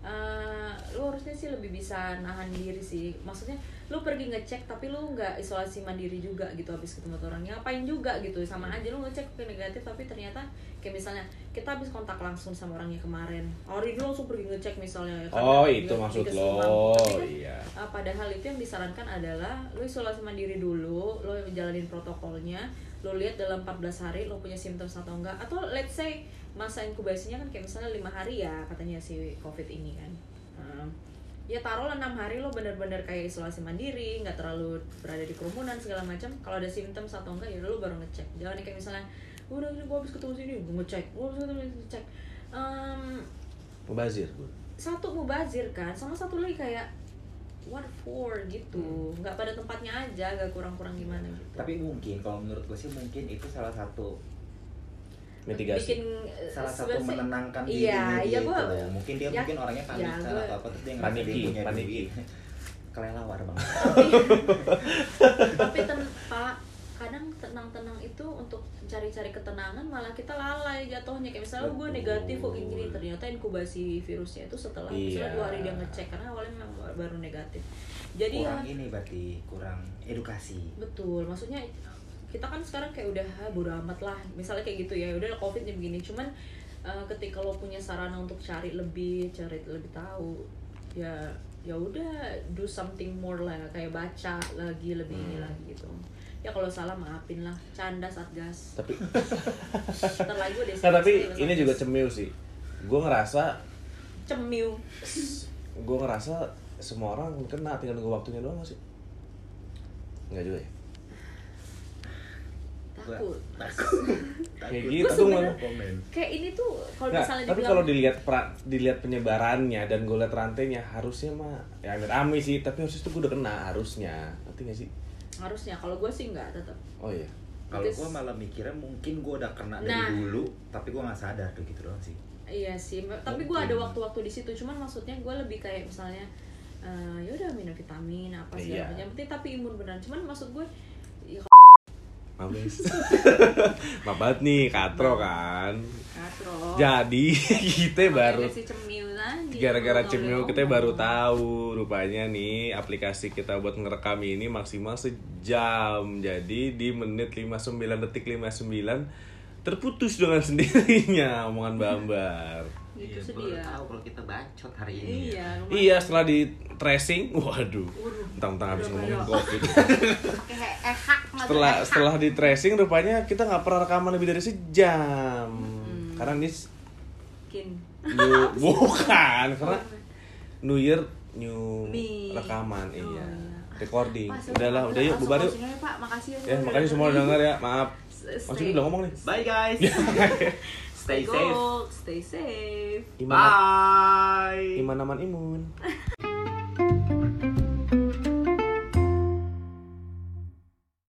eh, lu harusnya sih lebih bisa nahan diri sih. Maksudnya lu pergi ngecek tapi lu nggak isolasi mandiri juga gitu habis ketemu orang ngapain juga gitu sama aja lu ngecek ke negatif tapi ternyata kayak misalnya kita habis kontak langsung sama orangnya kemarin. Hari ini langsung pergi ngecek misalnya ya, oh itu maksud lo. Kan, iya. Uh, padahal itu yang disarankan adalah lo isolasi mandiri dulu, lo jalanin protokolnya, lo lihat dalam 14 hari lo punya simptom atau enggak. Atau let's say masa inkubasinya kan kayak misalnya lima hari ya katanya si covid ini kan. Um, ya taruhlah enam hari lo bener-bener kayak isolasi mandiri, nggak terlalu berada di kerumunan segala macam. Kalau ada simptom atau enggak ya lo baru ngecek. Jangan kayak misalnya udah ini gue habis ketemu sini gue ngecek, gue habis ketemu sini ngecek. Um, mubazir gue satu mubazir kan sama satu lagi kayak what for gitu nggak pada tempatnya aja agak kurang-kurang gimana gitu tapi mungkin kalau menurut gue sih mungkin itu salah satu mitigasi. Bikin eh, salah satu menenangkan iya dirinya iya dia gua itu loh. mungkin dia ya- mungkin orangnya ya, panikan gua- atau apa terus dia ngerasa Paniki, dia punya paniki. kelelawar bang tapi ten pak kadang tenang-tenang itu untuk cari-cari ketenangan malah kita lalai jatuhnya. Kayak misalnya gue negatif kok gini ternyata inkubasi virusnya itu setelah misalnya Iya. dua hari dia ngecek karena awalnya memang baru negatif. Jadi ya kurang ini berarti kurang edukasi. Betul, maksudnya kita kan sekarang kayak udah ah, bodo amat lah, misalnya kayak gitu ya, udah covid nih begini, cuman eh, ketika lo punya sarana untuk cari lebih, cari lebih tahu, ya ya udah do something more lah, kayak baca lagi lebih ini Hmm. lagi gitu. Ya kalau salah maafin lah, canda satgas. tapi Ntar lagi gue nah, tapi ini juga cemiu sih gue ngerasa cemiu. gue ngerasa semua orang kena tinggal nunggu waktunya doang gak sih Enggak juga ya Takut. kayak gitu Kayak ini tuh kalau Nggak, misalnya tapi dibilang kalau dilihat pra- dilihat penyebarannya dan gue lihat rantainya harusnya mah ya amit amit sih tapi harusnya tuh gue udah kena harusnya ngerti gak sih harusnya, kalau gue sih nggak tetap. oh iya kalau gue malah mikirnya mungkin gue udah kena Nah. dari dulu tapi gue nggak sadar tuh gitu doang sih Iya sih, tapi gue ada waktu-waktu di situ. Cuman maksudnya gue lebih kayak misalnya, eh ya udah minum vitamin apa sih Iya. Yang penting tapi imun beneran. Cuman maksud gue, Maaf guys. Maaf banget nih, katro kan. katro. Jadi kita baru gara-gara cemil kita baru tahu rupanya nih aplikasi kita buat ngerekam ini maksimal sejam. Jadi di menit 59 detik 59 terputus dengan sendirinya omongan Bambar. Gitu Iya, sedih ya. tahu kalau kita bacot hari ini. Iya, lumayan. Iya, setelah di tracing, waduh. Mentang-mentang habis Udah ngomongin covid. Setelah setelah di tracing rupanya kita nggak pernah rekaman lebih dari sejam. Hmm. Karena ini Kin. new, bukan karena New Year new Me. rekaman Oh, iya. iya. Recording. Pak, Udahlah, udah yuk bubar yuk. Pak. Makasih ya. Ya, makasih semua udah denger ya. Maaf. Masih belum ngomong nih. Bye guys. Stay safe. Go, stay safe. Iman Bye. iman aman imun.